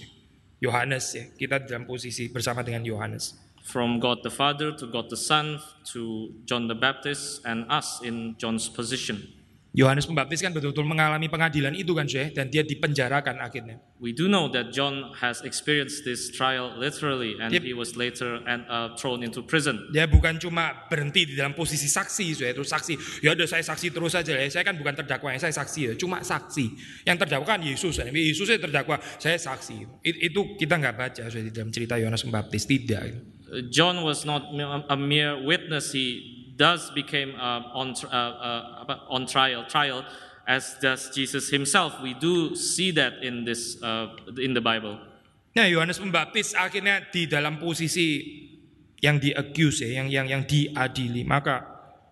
Yohanes ya. Kita dalam posisi bersama dengan Yohanes. From God the Father to God the Son to John the Baptist and us in John's position. Yohanes Pembaptis kan betul-betul mengalami pengadilan itu kan, saya, dan dia dipenjarakan akhirnya. We do know that John has experienced this trial literally and Yep. he was later and, uh, thrown into prison. Dia bukan cuma berhenti di dalam posisi saksi, saya terus saksi. Ya udah saya saksi terus saja ya. Saya kan bukan terdakwa, saya saksi ya, cuma saksi. Yang terdakwa kan Yesus, ya. Yesus yang terdakwa, saya saksi. It- itu kita nggak baca saya, di dalam cerita Yohanes Pembaptis tidak. John was not a mere witness. He does became uh, on uh, uh, on trial trial as does Jesus himself. We do see that in this uh, in the Bible. Nah, Yohanes Pembaptis akhirnya di dalam posisi yang di accuse ya, yang yang yang diadili. Maka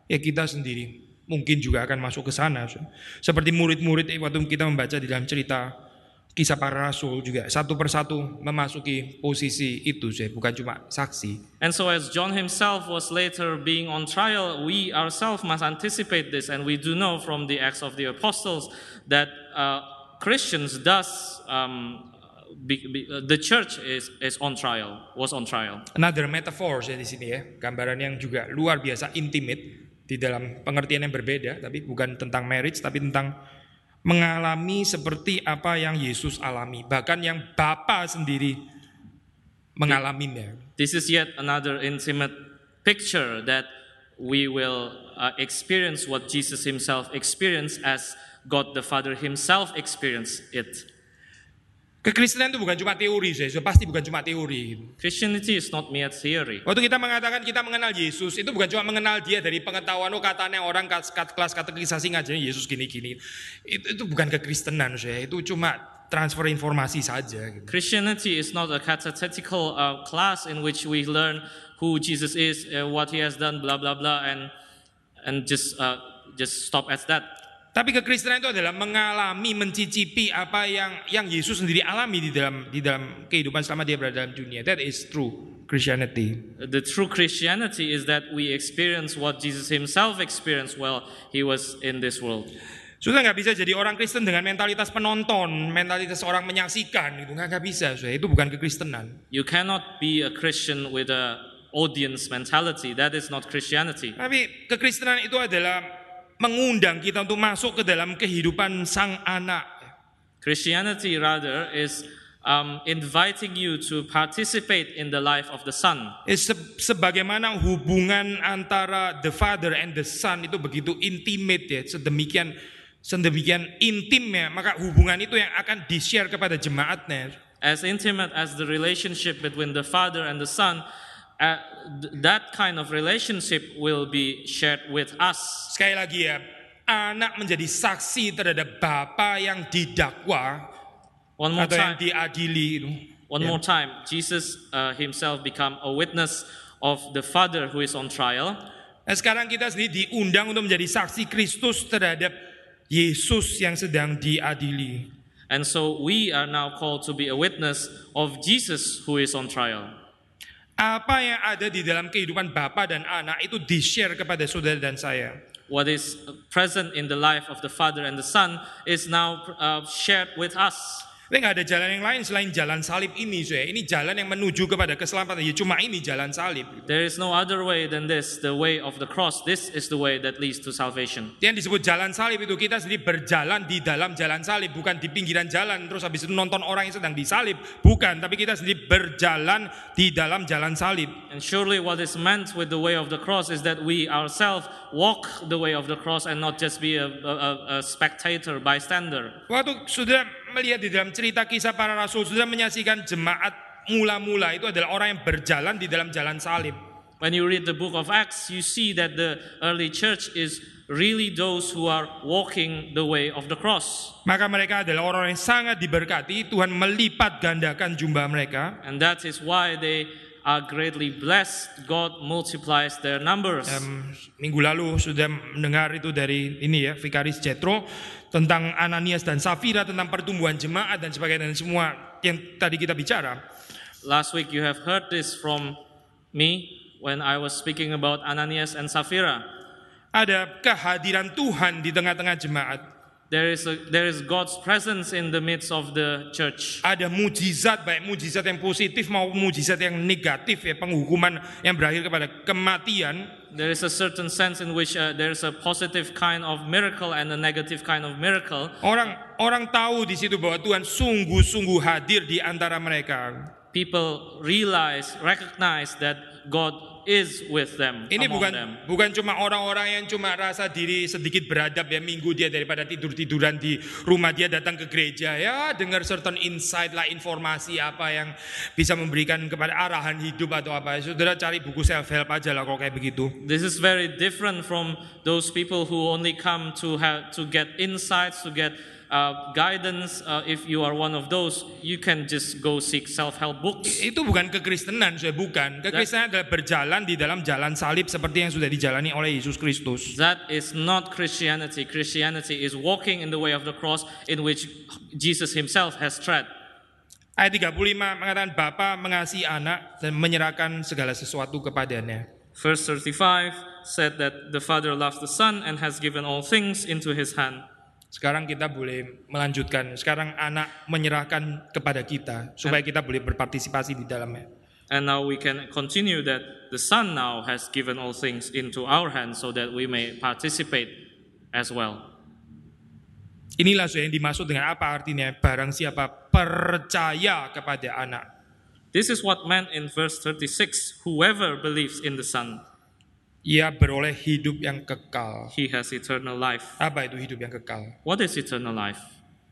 ya kita sendiri mungkin juga akan masuk ke sana. Seperti murid-murid waktu kita membaca di dalam cerita kisah para rasul juga satu persatu memasuki posisi itu saya bukan cuma saksi. And so, as John himself was later being on trial, we ourselves must anticipate this, and we do know from the Acts of the Apostles that uh, Christians does um, be, be- uh, the church is is on trial, was on trial. Another metaphor saya di sini ya, gambaran yang juga luar biasa intimate di dalam pengertian yang berbeda, tapi bukan tentang marriage, tapi tentang mengalami seperti apa yang Yesus alami, bahkan yang Bapa sendiri mengalaminya. This is yet another intimate picture that we will uh, experience what Jesus himself experienced as God the Father himself experienced it. Kekristenan itu bukan cuma teori, saya pasti bukan cuma teori. Christianity is not mere theory. Waktu kita mengatakan kita mengenal Yesus, itu bukan cuma mengenal dia dari pengetahuan, oh katanya orang kat- kelas katekisasi ngajarnya Yesus gini-gini. Itu, itu bukan kekristenan, saya. Itu cuma transfer informasi saja. Gitu. Christianity is not a catechetical uh, class in which we learn who Jesus is, uh, what he has done, blah blah blah, and and just uh, just stop at that. Tapi kekristenan itu adalah mengalami, mencicipi apa yang yang Yesus sendiri alami di dalam di dalam kehidupan selama dia berada dalam dunia. That is true Christianity. The true Christianity is that we experience what Jesus himself experienced while he was in this world. Sudah nggak bisa jadi orang Kristen dengan mentalitas penonton, mentalitas orang menyaksikan gitu nggak nggak bisa. Sudah itu bukan kekristenan. You cannot be a Christian with a audience mentality. That is not Christianity. Tapi kekristenan itu adalah mengundang kita untuk masuk ke dalam kehidupan sang anak. Christianity rather is um, inviting you to participate in the life of the Son. Eh, se- sebagaimana hubungan antara the father and the son itu begitu intimate ya, sedemikian sedemikian intimnya, maka hubungan itu yang akan di-share kepada jemaatnya. As intimate as the relationship between the Father and the Son, uh, th- that kind of relationship will be shared with us. Sekali lagi ya, anak menjadi saksi terhadap bapa yang didakwa One more atau yang time. diadili itu. One Ya. more time. Jesus uh, himself become a witness of the Father who is on trial. Nah, sekarang kita sendiri diundang untuk menjadi saksi Kristus terhadap Yesus yang sedang diadili. And so we are now called to be a witness of Jesus who is on trial. Apa yang ada di dalam kehidupan Bapa dan anak itu di-share kepada saudara dan saya. What is present in the life of the Father and the Son is now uh, shared with us. Tapi nggak ada jalan yang lain selain jalan salib ini, saya. Ini jalan yang menuju kepada keselamatan. Ya cuma ini jalan salib. There is no other way than this, the way of the cross. This is the way that leads to salvation. Yang disebut jalan salib itu kita sendiri berjalan di dalam jalan salib, bukan di pinggiran jalan terus habis itu nonton orang yang sedang disalib, bukan. Tapi kita sendiri berjalan di dalam jalan salib. And surely what is meant with the way of the cross is that we ourselves walk the way of the cross and not just be a, a, a spectator, bystander. Waktu sudah melihat di dalam cerita kisah para rasul, sudah menyaksikan jemaat mula-mula itu adalah orang yang berjalan di dalam jalan salib. When you read the book of Acts, you see that the early church is really those who are walking the way of the cross. Maka mereka adalah orang yang sangat diberkati, Tuhan melipat gandakan jumlah mereka. And that is why they are greatly blessed. God multiplies their numbers. Em, minggu lalu sudah mendengar itu dari ini ya, Vikaris Jetro tentang Ananias dan Safira tentang pertumbuhan jemaat dan sebagainya dan semua yang tadi kita bicara. Last week you have heard this from me when I was speaking about Ananias and Sapphira. Ada kehadiran Tuhan di tengah-tengah jemaat. There is, a, there is God's presence in the midst of the church. Ada mujizat baik mujizat yang positif maupun mujizat yang negatif ya penghukuman yang berakhir kepada kematian. There is a certain sense in which uh, there is a positive kind of miracle and a negative kind of miracle. Orang orang tahu di situ bahwa Tuhan sungguh-sungguh hadir di antara mereka. People realize, recognize that God is with them. Ini among bukan them. bukan cuma orang-orang yang cuma rasa diri sedikit beradab ya minggu dia daripada tidur-tiduran di rumah dia datang ke gereja ya dengar certain insight lah informasi apa yang bisa memberikan kepada arahan hidup atau apa. Saudara cari buku self help aja lah kalau kayak begitu. This is very different from those people who only come to have to get insights, to get uh, guidance, uh, if you are one of those, you can just go seek self-help books. Itu bukan kekristenan, saya bukan. Kekristenan adalah berjalan di dalam jalan salib seperti yang sudah dijalani oleh Yesus Kristus. That is not Christianity. Christianity is walking in the way of the cross in which Jesus himself has tread. Ayat 35 mengatakan Bapa mengasihi anak dan menyerahkan segala sesuatu kepadanya. Verse 35 said that the Father loves the Son and has given all things into his hand. Sekarang kita boleh melanjutkan. Sekarang anak menyerahkan kepada kita supaya kita boleh berpartisipasi di dalamnya. And now we can continue that the Son now has given all things into our hands so that we may participate as well. Inilah yang dimaksud dengan apa artinya barang siapa percaya kepada anak. This is what meant in verse 36 whoever believes in the Son, Ia beroleh hidup yang kekal. he has eternal life. Apa itu hidup yang kekal? What is eternal life?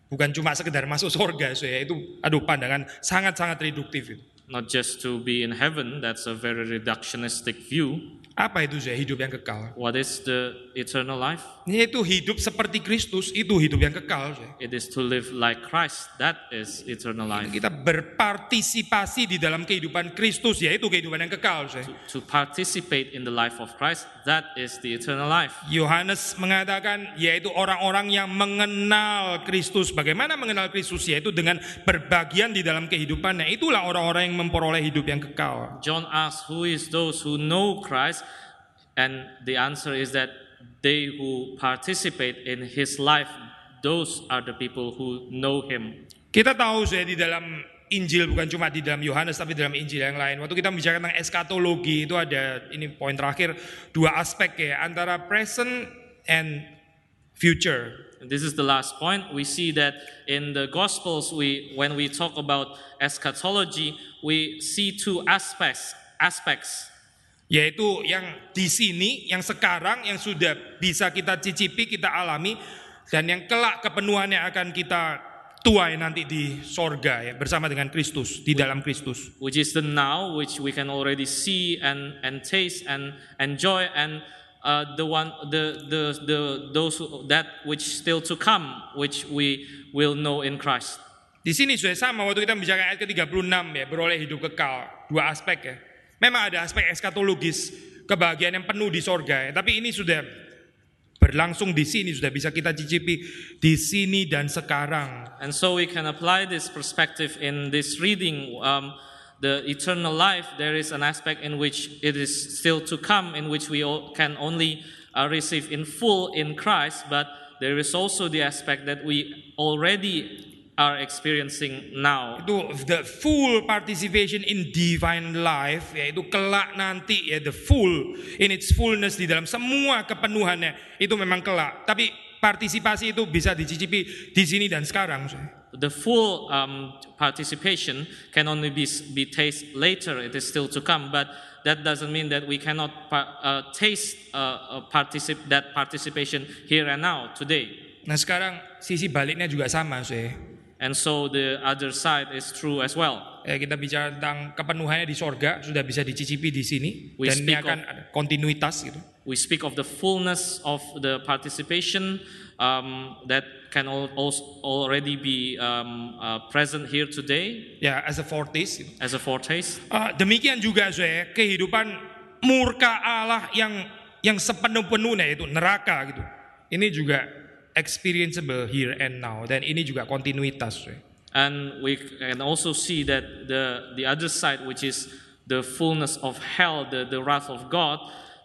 Bukan cuma sekedar masuk surga, saya itu aduh pandangan sangat-sangat reduktif itu. Not just to be in heaven, that's a very reductionistic view. Apa itu saya hidup yang kekal? What is the eternal life? Yaitu hidup seperti Kristus, itu hidup yang kekal. It is to live like Christ. That is eternal life. Kita berpartisipasi di dalam kehidupan Kristus, yaitu kehidupan yang kekal. Saya. To participate in the life of Christ, that is the eternal life. Yohanes mengatakan yaitu orang-orang yang mengenal Kristus. Bagaimana mengenal Kristus? Yaitu dengan berbagian di dalam kehidupannya. Itulah orang-orang yang memperoleh hidup yang kekal. John asks, Who is those who know Christ? And the answer is that they who participate in his life, those are the people who know him. Kita tahu saya di dalam Injil bukan cuma di dalam Yohanes tapi di dalam Injil yang lain. Waktu kita bicara tentang eskatologi itu ada ini poin terakhir dua aspek ya antara present and future. And this is the last point. We see that in the Gospels, we when we talk about eschatology, we see two aspects. Aspects. Yaitu yang di sini, yang sekarang, yang sudah bisa kita cicipi, kita alami, dan yang kelak kepenuhannya akan kita tuai nanti di sorga ya bersama dengan Kristus di dalam Kristus. which is the now, which we can already see and, and taste and enjoy, and uh, the one, the, the, the, those who, that which still to come, which we will know in Christ. Di sini sudah sama waktu kita bicara ayat ke-36 ya, beroleh hidup kekal. Dua aspek ya. Memang ada aspek eskatologis, kebahagiaan yang penuh di sorga ya. Tapi ini sudah berlangsung di sini, sudah bisa kita cicipi di sini dan sekarang. And so we can apply this perspective in this reading. Um, the eternal life, there is an aspect in which it is still to come, in which we can only uh, receive in full in Christ, but there is also the aspect that we already are experiencing now. Itu the full participation in divine life, yaitu kelak nanti ya the full in its fullness di dalam semua kepenuhannya itu memang kelak. Tapi partisipasi itu bisa dicicipi di sini dan sekarang. The full um, participation can only be, be tasted later, it is still to come, but that doesn't mean that we cannot uh, taste uh, uh, particip- that participation here and now, today. Nah sekarang sisi baliknya juga sama sih. And so the other side is true as well. Ya, kita bicara tentang kepenuhannya di sorga sudah bisa dicicipi di sini We dan ini akan of- ada kontinuitas gitu. We speak of the fullness of the participation um, that can already be um, uh, present here today Ya as a foretaste. As a foretaste. Ah, demikian juga saya kehidupan murka Allah yang yang sepenuh-penuhnya itu neraka gitu. Ini juga experienceable here and now dan ini juga kontinuitas. Saya. And we can also see that the, the other side, which is the fullness of hell, the, the wrath of God,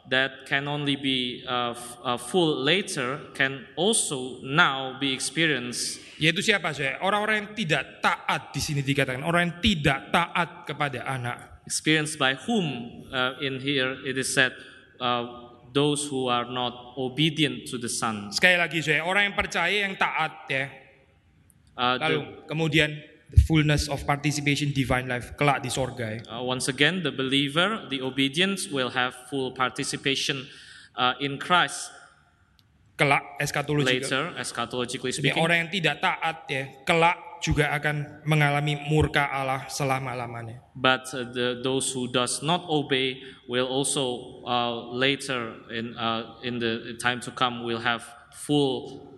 that can only be uh, uh, full later, can also now be experienced. Yaitu siapa saya? Orang-orang yang tidak taat di sini dikatakan orang yang tidak taat kepada anak. Experienced by whom, uh, in here it is said, uh, those who are not obedient to the Son. Sekali lagi saya, orang yang percaya yang taat ya. Uh, the- Lalu kemudian the fullness of participation divine life kelak di sorga ya. Uh, once again, the believer, the obedient, will have full participation uh, in Christ Kelak eskatologi. later, eschatologically Jadi speaking. orang yang tidak taat ya, kelak juga akan mengalami murka Allah selama-lamanya. But uh, the, those who does not obey will also uh, later in uh, in the time to come will have full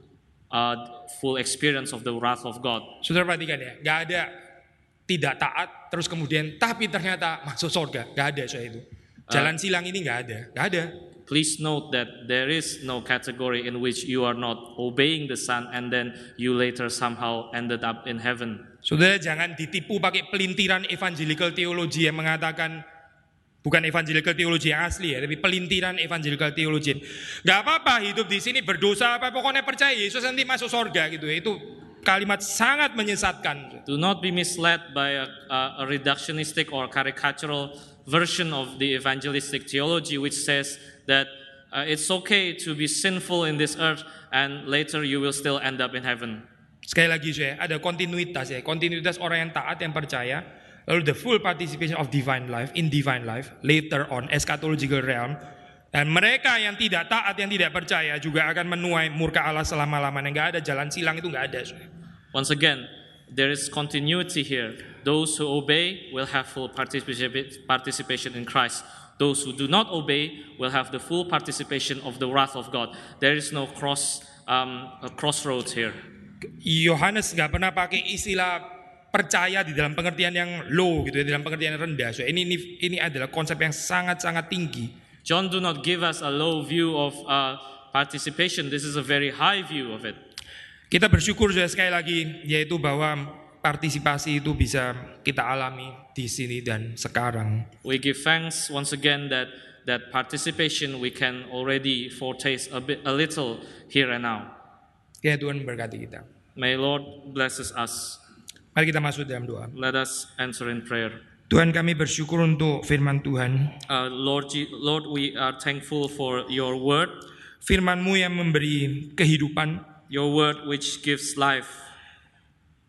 uh, full experience of the wrath of God. Saudara perhatikan ya, nggak ada tidak taat terus kemudian tapi ternyata masuk surga, nggak ada soal itu. Jalan silang ini nggak ada, nggak ada. Please note that there is no category in which you are not obeying the Son and then you later somehow ended up in heaven. Saudara jangan ditipu pakai pelintiran evangelical theology yang mengatakan bukan evangelical theology yang asli ya, tapi pelintiran evangelical theology. Gak apa-apa hidup di sini berdosa apa pokoknya percaya Yesus nanti masuk surga gitu ya. Itu kalimat sangat menyesatkan. Do not be misled by a, a, a reductionistic or caricatural version of the evangelistic theology which says that uh, it's okay to be sinful in this earth and later you will still end up in heaven. Sekali lagi saya ada kontinuitas ya, kontinuitas orang yang taat yang percaya, lalu the full participation of divine life in divine life later on eschatological realm dan mereka yang tidak taat yang tidak percaya juga akan menuai murka Allah selama-lamanya nggak ada jalan silang itu nggak ada. Once again, there is continuity here. Those who obey will have full participa- participation in Christ. Those who do not obey will have the full participation of the wrath of God. There is no cross um, a crossroads here. Yohanes nggak pernah pakai istilah percaya di dalam pengertian yang low gitu ya, dalam pengertian yang rendah. So, ini, ini ini adalah konsep yang sangat-sangat tinggi. John do not give us a low view of uh, participation. This is a very high view of it. Kita bersyukur juga sekali lagi yaitu bahwa partisipasi itu bisa kita alami di sini dan sekarang. We give thanks once again that that participation we can already foretaste a bit, a little here and now. Ya Tuhan berkati kita. May Lord blesses us. Mari kita masuk dalam doa. Let us answer in prayer. Tuhan kami bersyukur untuk firman Tuhan. Uh, Lord, Lord, we are thankful for your word, Firman-Mu yang memberi kehidupan. your word which gives life,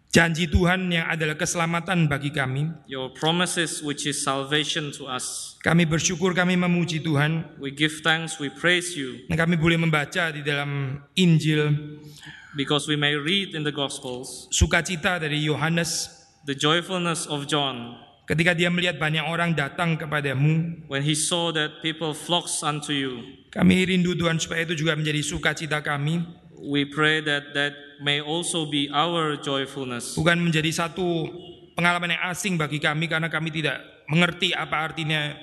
Janji Tuhan yang adalah keselamatan bagi kami. your promises which is salvation to us. Kami bersyukur kami memuji Tuhan. We give thanks, we praise you, Dan kami boleh membaca di dalam Injil because we may read in the Gospels sukacita dari Yohanes the joyfulness of John ketika dia melihat banyak orang datang kepadamu. when he saw that people flocks unto you. Kami rindu Tuhan supaya itu juga menjadi sukacita kami. We pray that that may also be our joyfulness. Bukan menjadi satu pengalaman yang asing bagi kami karena kami tidak mengerti apa artinya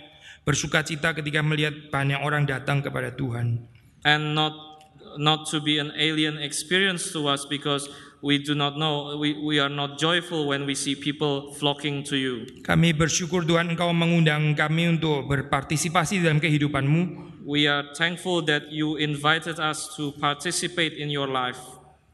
bersukacita ketika melihat banyak orang datang kepada Tuhan. and not not to be an alien experience to us because we do not know we, we are not joyful when we see people flocking to you Kami bersyukur Tuhan Engkau mengundang kami untuk berpartisipasi dalam kehidupanmu. we are thankful that you invited us to participate in your life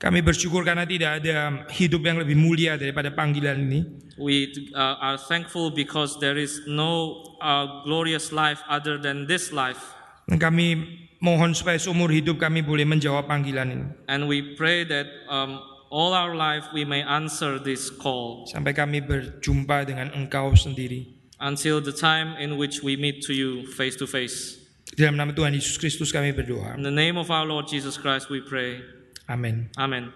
Kami bersyukur karena tidak ada hidup yang lebih mulia daripada panggilan ini. we uh, are thankful because there is no uh, glorious life other than this life kami mohon supaya seumur hidup kami boleh menjawab panggilan ini. and we pray that um, all our life we may answer this call Sampai kami berjumpa dengan Engkau sendiri. until the time in which we meet to you face to face Dalam nama Tuhan Yesus Kristus kami berdoa. in the name of our lord jesus christ we pray Amin. amen